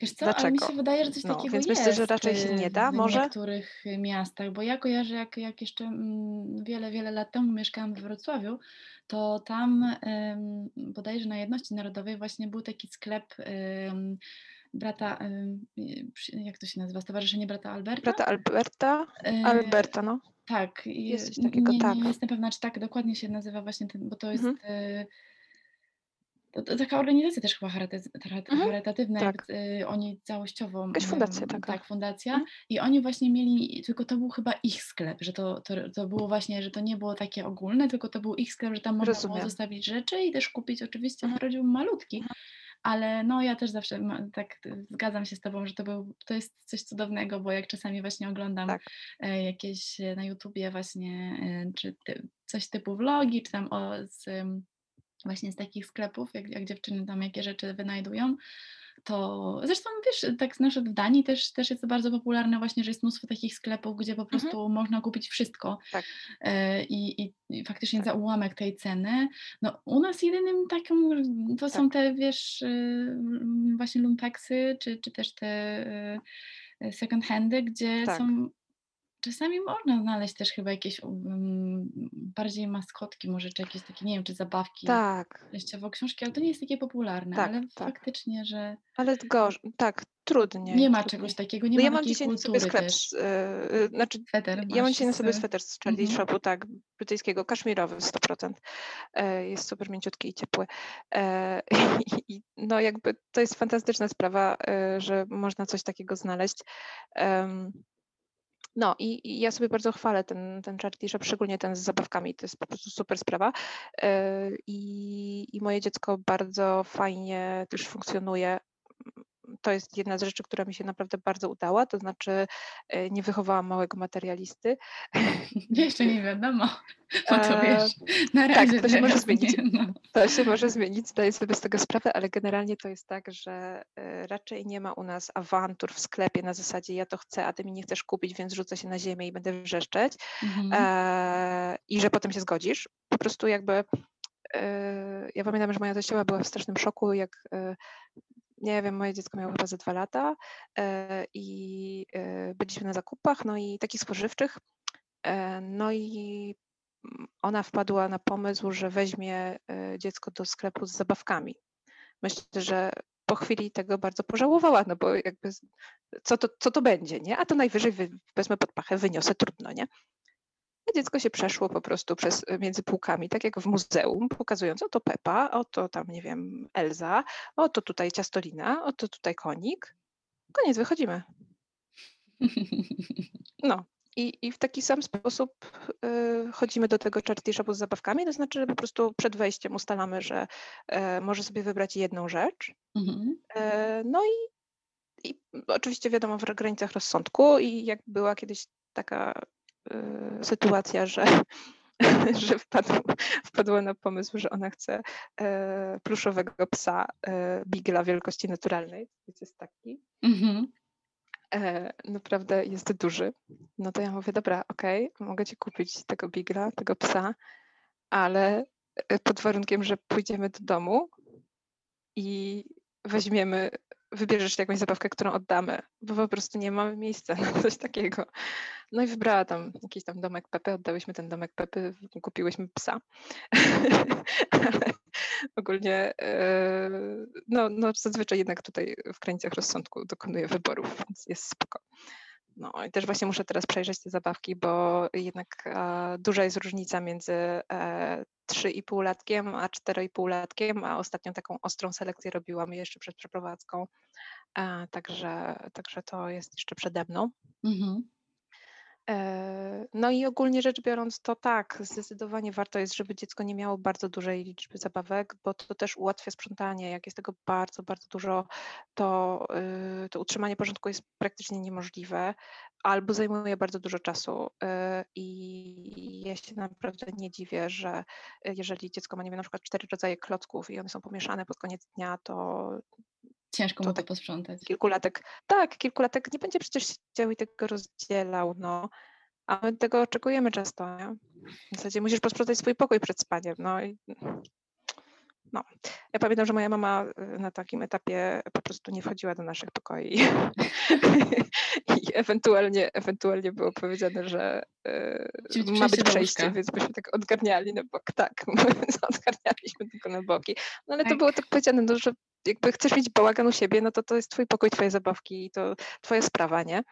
Wiesz co, Dlaczego? ale mi się wydaje, że coś no, takiego więc jest. myślę, że raczej się nie da, w może? niektórych miastach, bo ja kojarzę, jak, jak jeszcze mm, wiele, wiele lat temu mieszkałam we Wrocławiu, to tam bodajże na Jedności Narodowej właśnie był taki sklep brata, jak to się nazywa, Stowarzyszenie Brata Alberta? Brata Alberta, e, Alberta, no. Tak. Jest coś takiego, nie, tak. Nie jestem pewna, czy tak dokładnie się nazywa właśnie ten, bo to jest... Mhm. E, To, to taka organizacja też chyba Mhm. charytatywna, Tak. jak, y, oni całościowo, Jakaś fundacja taka. tak, fundacja Mhm. i oni właśnie mieli, tylko to był chyba ich sklep, że to, to, to było właśnie, że to nie było takie ogólne, tylko to był ich sklep, że tam można było Rozumiem. zostawić rzeczy i też kupić oczywiście Mhm. rodził malutki, Mhm. ale no ja też zawsze ma, tak zgadzam się z Tobą, że to, był, to jest coś cudownego, bo jak czasami właśnie oglądam Tak. e, jakieś e, na YouTubie właśnie, e, czy ty, coś typu vlogi, czy tam o, z, właśnie z takich sklepów, jak, jak dziewczyny tam jakie rzeczy wynajdują, to zresztą wiesz, tak na w Danii też, też jest to bardzo popularne właśnie, że jest mnóstwo takich sklepów, gdzie po Mhm. prostu można kupić wszystko Tak. e, i, i, i faktycznie Tak. za ułamek tej ceny. No u nas jedynym taką, to są Tak. te wiesz, y, właśnie lumpeksy, czy, czy też te y, second handy, gdzie Tak. są Czasami można znaleźć też chyba jakieś um, bardziej maskotki, może czy jakieś takie, nie wiem, czy zabawki, Tak. treściowo książki, ale to nie jest takie popularne, Tak, ale tak. faktycznie, że Ale gorzej, tak, trudniej. nie ma trudniej. czegoś takiego, nie No ma ja mam dzisiaj na sobie sklep, też. z, yy, znaczy Sweter ja mam dzisiaj na sobie sweter z Charlie Mhm. Shopu, tak, brytyjskiego, kaszmirowy 100%. E, jest super mięciutki i ciepły. I, i, no jakby to jest fantastyczna sprawa, e, że można coś takiego znaleźć. No i, i ja sobie bardzo chwalę ten, ten Shop, szczególnie ten z zabawkami, to jest po prostu super sprawa. E, I, I moje dziecko bardzo fajnie też funkcjonuje. To jest jedna z rzeczy, która mi się naprawdę bardzo udała, to znaczy e, nie wychowałam małego materialisty. Jeszcze nie wiadomo, bo to wiesz, na tak, razie to się może zmienić. No. To się może zmienić, zdaję sobie z tego sprawę, ale generalnie to jest tak, że e, raczej nie ma u nas awantur w sklepie na zasadzie ja to chcę, a ty mi nie chcesz kupić, więc rzucę się na ziemię i będę wrzeszczeć Mhm. e, i że potem się zgodzisz. Po prostu jakby ja pamiętam, że moja teściowa była w strasznym szoku, jak nie wiem, moje dziecko miało chyba ze dwa lata e, i e, byliśmy na zakupach, no i takich spożywczych, e, no i mm, ona wpadła na pomysł, że weźmie dziecko do sklepu z zabawkami. Myślę, że po chwili tego bardzo pożałowała, no bo jakby co to, co to będzie, nie? A to najwyżej wy, wezmę pod pachę, wyniosę, trudno, nie? Dziecko się przeszło po prostu przez e, między półkami, tak jak w muzeum, pokazując oto Pepa, oto tam, nie wiem, Elza, oto tutaj ciastolina, oto tutaj konik. Koniec, wychodzimy. No. I, I w taki sam sposób y, chodzimy do tego charity shopu z zabawkami, to znaczy, że po prostu przed wejściem ustalamy, że e, może sobie wybrać jedną rzecz. Mhm. E, no i, i oczywiście wiadomo w granicach rozsądku i jak była kiedyś taka y, sytuacja, że, że wpadł, wpadła na pomysł, że ona chce e, pluszowego psa e, Bigla wielkości naturalnej, więc jest taki Mhm. e, naprawdę jest duży, no to ja mówię, dobra, okej, mogę ci kupić tego bigla, tego psa, ale pod warunkiem, że pójdziemy do domu i weźmiemy, wybierzesz jakąś zabawkę, którą oddamy, bo po prostu nie mamy miejsca na coś takiego. No i wybrała tam jakiś tam domek Pepy, oddałyśmy ten domek Pepy, kupiłyśmy psa. Ale ogólnie e, no, no zazwyczaj jednak tutaj w granicach rozsądku dokonuję wyborów, więc jest spoko. No i też właśnie muszę teraz przejrzeć te zabawki, bo jednak e, duża jest różnica między e, 3,5-latkiem a 4,5-latkiem, a ostatnią taką ostrą selekcję robiłam jeszcze przed przeprowadzką, e, także, także to jest jeszcze przede mną. Mhm. E, No i ogólnie rzecz biorąc, to tak, zdecydowanie warto jest, żeby dziecko nie miało bardzo dużej liczby zabawek, bo to też ułatwia sprzątanie. Jak jest tego bardzo, bardzo dużo, to, y, to utrzymanie porządku jest praktycznie niemożliwe albo zajmuje bardzo dużo czasu. y, I ja się naprawdę nie dziwię, że jeżeli dziecko ma, nie wiem, na przykład cztery rodzaje klocków i one są pomieszane pod koniec dnia, to Ciężko mu to tak posprzątać. kilkulatek, tak, kilkulatek nie będzie przecież siedział i tego rozdzielał, no. A my tego oczekujemy często, nie? W zasadzie musisz posprzątać swój pokój przed spaniem, no i no. Ja pamiętam, że moja mama y, na takim etapie po prostu nie wchodziła do naszych pokoi. I ewentualnie, ewentualnie było powiedziane, że y, być ma być przejście, więc byśmy tak odgarniali na bok. Tak, odgarnialiśmy tylko na boki. No ale to Tak. było tak powiedziane, no, że jakby chcesz mieć bałagan u siebie, no to to jest twój pokój, twoje zabawki i to twoja sprawa, nie?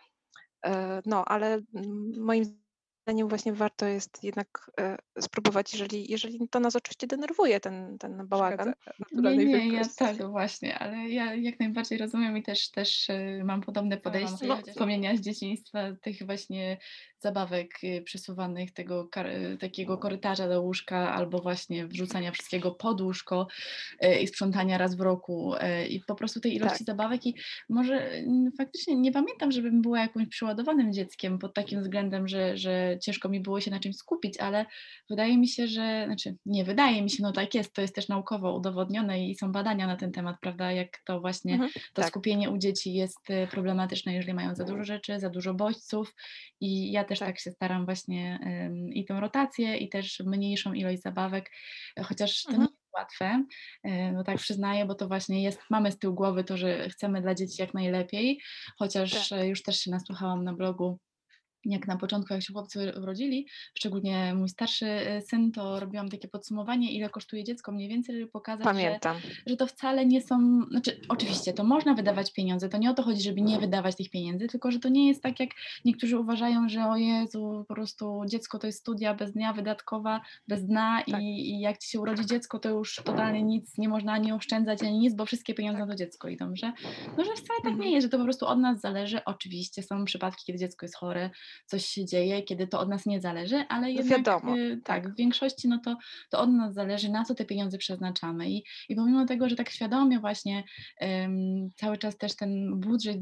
E, No, ale mm, moim zdaniem właśnie warto jest jednak e, spróbować, jeżeli, jeżeli to nas oczywiście denerwuje, ten, ten bałagan Nie, nie, ja tak właśnie, ale ja jak najbardziej rozumiem i też, też e, mam podobne podejście. No, wspomnienia z dzieciństwa, tych właśnie zabawek y, przesuwanych, tego takiego korytarza do łóżka albo właśnie wrzucania wszystkiego pod łóżko i sprzątania raz w roku i po prostu tej ilości tak. zabawek i może faktycznie nie pamiętam, żebym była jakimś przyładowanym dzieckiem pod takim względem, że, że ciężko mi było się na czymś skupić, ale wydaje mi się, że, znaczy nie wydaje mi się, no tak jest, to jest też naukowo udowodnione i są badania na ten temat, prawda, jak to właśnie mhm, to tak. skupienie u dzieci jest y, problematyczne, jeżeli mają za dużo rzeczy, za dużo bodźców i ja też tak, tak się staram właśnie um, i tą rotację i też mniejszą ilość zabawek, chociaż to mhm. nie łatwe, e, no tak przyznaję, bo to właśnie jest, mamy z tyłu głowy to, że chcemy dla dzieci jak najlepiej, chociaż tak. już też się nasłuchałam na blogu jak na początku, jak się chłopcy urodzili, szczególnie mój starszy e, syn, to robiłam takie podsumowanie, ile kosztuje dziecko mniej więcej, żeby pokazać, Pamiętam. Że, że to wcale nie są, znaczy oczywiście to można wydawać pieniądze, to nie o to chodzi, żeby nie wydawać tych pieniędzy, tylko że to nie jest tak, jak niektórzy uważają, że o Jezu, po prostu dziecko to jest studia bez dnia wydatkowa, bez dna tak. i, i, jak ci się urodzi dziecko, to już totalnie nic nie można ani oszczędzać, ani nic, bo wszystkie pieniądze tak. na to dziecko idą, że, no, że wcale tak nie mhm. jest, że to po prostu od nas zależy, oczywiście są przypadki, kiedy dziecko jest chore, coś się dzieje, kiedy to od nas nie zależy, ale no jednak Wiadomo, y, tak, tak, w większości no to, to od nas zależy, na co te pieniądze przeznaczamy i, i pomimo tego, że tak świadomie właśnie um, cały czas też ten budżet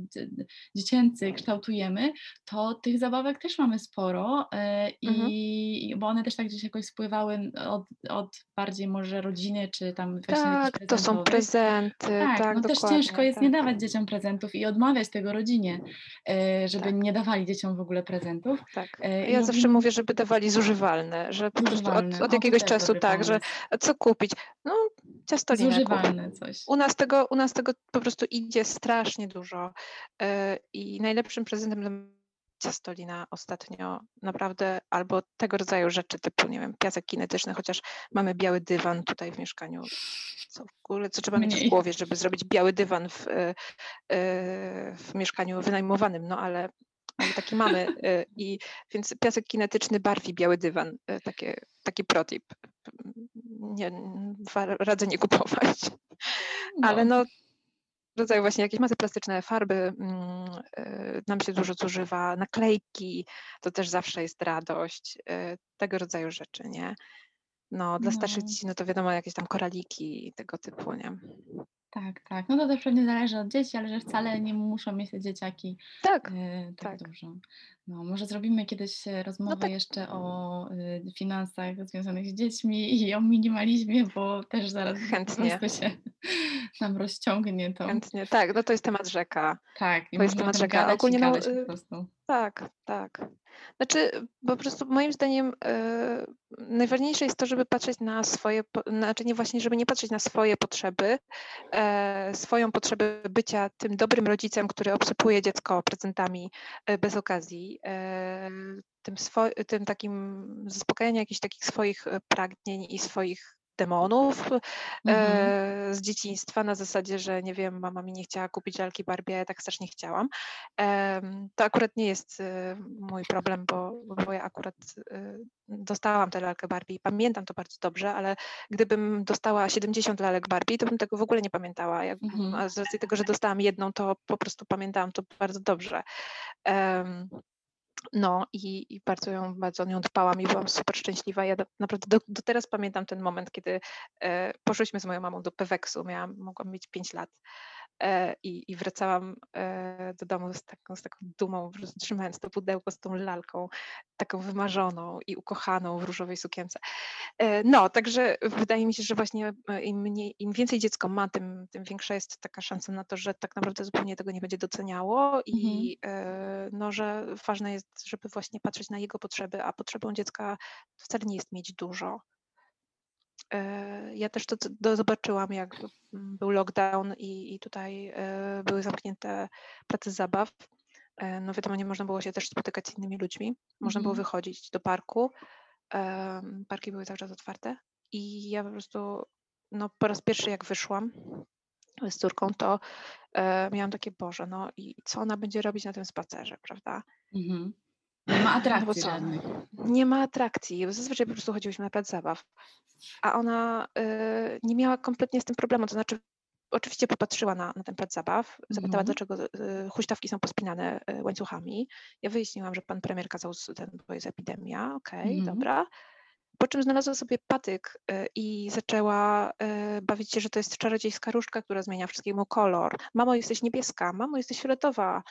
dziecięcy kształtujemy, to tych zabawek też mamy sporo e, mhm. i bo one też tak gdzieś jakoś spływały od, od bardziej może rodziny, czy tam właśnie Tak, to są prezenty. Tak, tak no też ciężko jest tak. nie dawać dzieciom prezentów i odmawiać tego rodzinie, e, żeby tak. nie dawali dzieciom w ogóle prezentów. Tak. E, ja zawsze mówię, żeby dawali zużywalne, że po prostu od, od jakiegoś czasu tak, że co kupić? No ciastolinę Zużywalne coś. U nas, tego, u nas tego po prostu idzie strasznie dużo e, i najlepszym prezentem ciastolina ostatnio naprawdę, albo tego rodzaju rzeczy typu, nie wiem, piasek kinetyczny, chociaż mamy biały dywan tutaj w mieszkaniu. Co w ogóle, co trzeba Mniej. mieć w głowie, żeby zrobić biały dywan w, e, w mieszkaniu wynajmowanym, no ale taki mamy. E, I, więc piasek kinetyczny barwi biały dywan, e, takie, taki protip. Nie, radzę nie kupować. No. Ale no rodzaju właśnie jakieś masy plastyczne, farby mm, y, nam się dużo zużywa, naklejki, to też zawsze jest radość, y, tego rodzaju rzeczy, nie? No, dla starszych no. dzieci, no to wiadomo, jakieś tam koraliki tego typu, nie? Tak, tak. No to też pewnie zależy od dzieci, ale że wcale nie muszą mieć te dzieciaki tak, yy, tak, tak, dużo. No, może zrobimy kiedyś e, rozmowę no tak. jeszcze o y, finansach związanych z dziećmi i o minimalizmie, bo też zaraz Chętnie. po się nam rozciągnie to. Chętnie, tak, no to jest temat rzeka. Tak, to jest temat rzeka. Ogólnie no, po prostu. Tak, tak. Znaczy, po prostu moim zdaniem yy, najważniejsze jest to, żeby patrzeć na swoje, znaczy nie właśnie, żeby nie patrzeć na swoje potrzeby, yy, swoją potrzebę bycia tym dobrym rodzicem, który obsypuje dziecko prezentami yy, bez okazji, tym, swo- tym takim zaspokajania jakichś takich swoich pragnień i swoich demonów e, mhm. z dzieciństwa na zasadzie, że nie wiem, mama mi nie chciała kupić lalki Barbie, a ja tak strasznie chciałam. to akurat nie jest e, mój problem, bo, bo ja akurat e, dostałam tę lalkę Barbie i pamiętam to bardzo dobrze, ale gdybym dostała 70 lalek Barbie, to bym tego w ogóle nie pamiętała. Mhm. A z racji tego, że dostałam jedną, to po prostu pamiętałam to bardzo dobrze. No i, i, bardzo ją, bardzo nią dbałam i byłam super szczęśliwa. Ja do, naprawdę do, do, teraz pamiętam ten moment, kiedy e, poszłyśmy z moją mamą do Peweksu, miałam, mogłam mieć 5 lat i, i wracałam e, do domu z taką, z taką dumą, trzymając to pudełko z tą lalką, taką wymarzoną i ukochaną w różowej sukience. E, no, także wydaje mi się, że właśnie im, mniej, im więcej dziecko ma, tym, tym większa jest taka szansa na to, że tak naprawdę zupełnie tego nie będzie doceniało i mhm. no, że ważne jest, żeby właśnie patrzeć na jego potrzeby, a potrzebą dziecka wcale nie jest mieć dużo. E, ja też to zobaczyłam, jak był lockdown i, i tutaj e, były zamknięte prace zabaw. E, no wiadomo, nie można było się też spotykać z innymi ludźmi. Można było mhm. wychodzić do parku. Parki były cały czas otwarte i ja po prostu no, po raz pierwszy jak wyszłam z córką, to miałam takie, Boże, no i co ona będzie robić na tym spacerze, prawda? Mhm. Nie ma atrakcji no żadnych. Nie ma atrakcji. Zazwyczaj po prostu chodziłyśmy na plac zabaw. A ona y, nie miała kompletnie z tym problemu. To znaczy, oczywiście popatrzyła na, na ten plac zabaw, zapytała, mm. dlaczego y, huśtawki są pospinane y, łańcuchami. Ja wyjaśniłam, że pan premier kazał, ten, bo jest epidemia. Okej, okay, mm. dobra. Po czym znalazła sobie patyk y, i zaczęła y, bawić się, że to jest czarodziejska różdżka, która zmienia wszystkiemu kolor. Mamo, jesteś niebieska, mamo, jesteś fioletowa.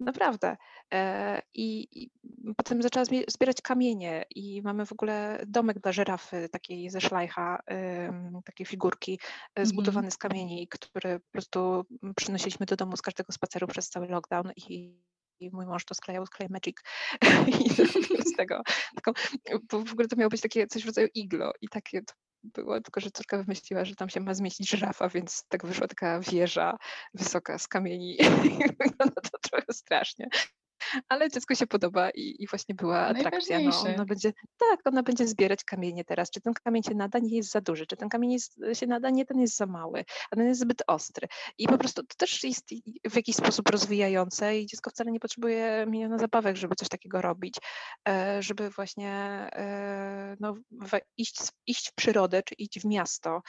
Naprawdę. E, I, I, potem zaczęła zbierać kamienie i mamy w ogóle domek dla żyrafy, takiej ze szlajcha, takiej figurki e, mhm. zbudowany z kamieni, które po prostu przynosiliśmy do domu z każdego spaceru przez cały lockdown i i mój mąż to sklejał z Clay Magic i z tego, taką, bo w ogóle to miało być takie coś w rodzaju iglo i takie to było, tylko że córka wymyśliła, że tam się ma zmieścić żyrafa, więc tak wyszła taka wieża wysoka z kamieni. Wygląda to trochę strasznie ale dziecku się podoba i, i właśnie była atrakcja. No, ona będzie, tak, ona będzie zbierać kamienie teraz. Czy ten kamień się nada, nie jest za duży, czy ten kamień jest, się nada, nie, ten jest za mały, a ten jest zbyt ostry. I po prostu to też jest w jakiś sposób rozwijające i dziecko wcale nie potrzebuje miliona zabawek, żeby coś takiego robić, e, żeby właśnie e, no, iść, iść w przyrodę, czy iść w miasto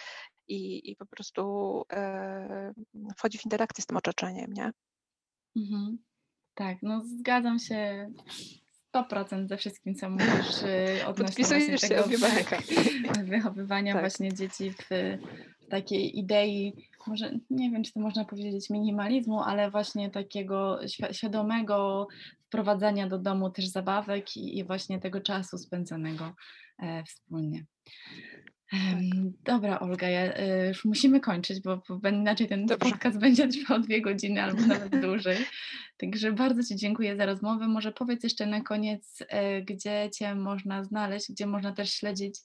i, i po prostu e, wchodzi w interakcję z tym otoczeniem, nie? Mhm. Tak, no zgadzam się 100% ze wszystkim, co mówisz y, odnośnie właśnie tego wychowywania tak. właśnie dzieci w, w takiej idei, może nie wiem, czy to można powiedzieć minimalizmu, ale właśnie takiego świadomego wprowadzania do domu też zabawek i, i właśnie tego czasu spędzonego e, wspólnie. Tak. Dobra, Olga, ja, y, już musimy kończyć, bo, bo inaczej ten Dobrze. podcast będzie trwał dwie godziny albo nawet dłużej. Także bardzo Ci dziękuję za rozmowę. Może powiedz jeszcze na koniec, e, gdzie Cię można znaleźć, gdzie można też śledzić,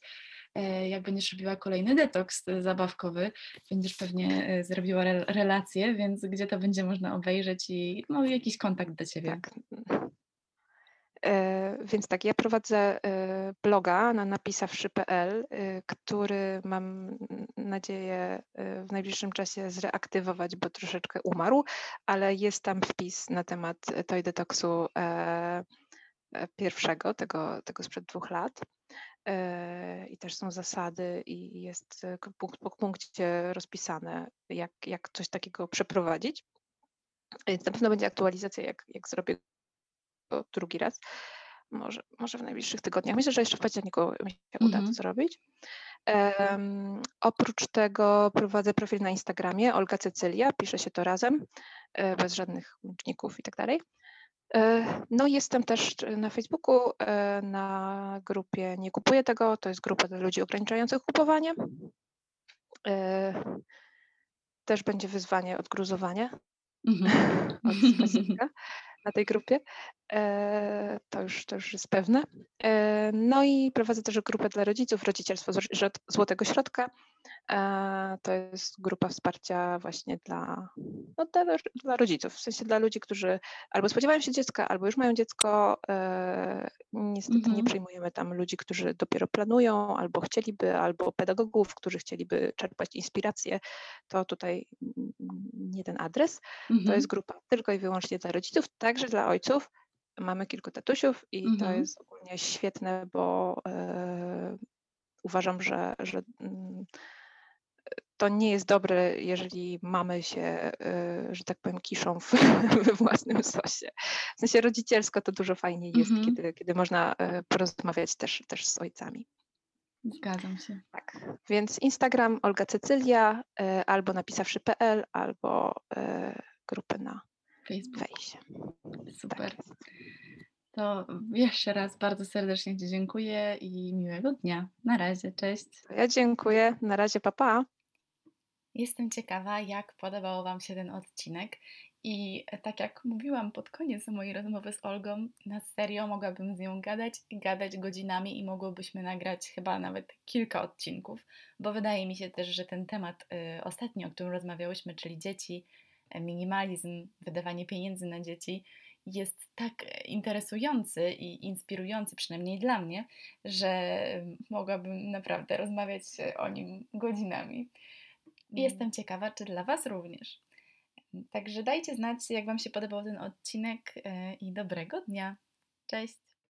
e, jak będziesz robiła kolejny detoks zabawkowy. Będziesz pewnie e, zrobiła relacje, więc gdzie to będzie można obejrzeć i no, jakiś kontakt do Ciebie. Tak. E, więc tak, ja prowadzę e, bloga na napisawszy.pl, e, który mam nadzieję w najbliższym czasie zreaktywować, bo troszeczkę umarł, ale jest tam wpis na temat Toy pierwszego, tego, tego sprzed dwóch lat. I też są zasady i jest punkt po punkcie rozpisane, jak, jak coś takiego przeprowadzić. Więc na pewno będzie aktualizacja, jak, jak zrobię drugi raz. Może, może w najbliższych tygodniach. Myślę, że jeszcze w październiku mi się uda to mhm. zrobić. Um, oprócz tego prowadzę profil na Instagramie Olga Cecylia, pisze się to razem, e, bez żadnych łączników i tak dalej. E, no jestem też na Facebooku, e, na grupie Nie kupuję tego, to jest grupa dla ludzi ograniczających kupowanie. Też będzie wyzwanie odgruzowanie mhm. od na tej grupie. E, to już, to już jest pewne. E, no i prowadzę też grupę dla rodziców, Rodzicielstwo Złotego Środka. E, to jest grupa wsparcia właśnie dla, no, dla, dla, rodziców, w sensie dla ludzi, którzy albo spodziewają się dziecka, albo już mają dziecko. Niestety mhm. nie przyjmujemy tam ludzi, którzy dopiero planują, albo chcieliby, albo pedagogów, którzy chcieliby czerpać inspirację. To tutaj nie ten adres. Mhm. To jest grupa tylko i wyłącznie dla rodziców, także dla ojców mamy kilku tatusiów i mhm. to jest ogólnie świetne, bo e, uważam, że, że mm, to nie jest dobre, jeżeli mamy się, e, że tak powiem, kiszą w, we własnym sosie. W sensie rodzicielsko to dużo fajniej jest, mhm. kiedy, kiedy można e, porozmawiać też, też z ojcami. Zgadzam się. Tak, więc Instagram Olga Cecylia, albo napisawszy.pl, albo grupy na Facebook. Super. Tak. To jeszcze raz bardzo serdecznie Ci dziękuję i miłego dnia. Na razie, cześć. Ja dziękuję. Na razie, papa. Jestem ciekawa, jak podobał Wam się ten odcinek. I tak jak mówiłam pod koniec mojej rozmowy z Olgą, na serio mogłabym z nią gadać i gadać godzinami i mogłybyśmy nagrać chyba nawet kilka odcinków, bo wydaje mi się też, że ten temat y, ostatni, o którym rozmawiałyśmy, czyli dzieci, minimalizm, wydawanie pieniędzy na dzieci jest tak interesujący i inspirujący, przynajmniej dla mnie, że mogłabym naprawdę rozmawiać o nim godzinami. Mm. jestem ciekawa, czy dla Was również. Także dajcie znać, jak Wam się podobał ten odcinek e, i dobrego dnia. Cześć!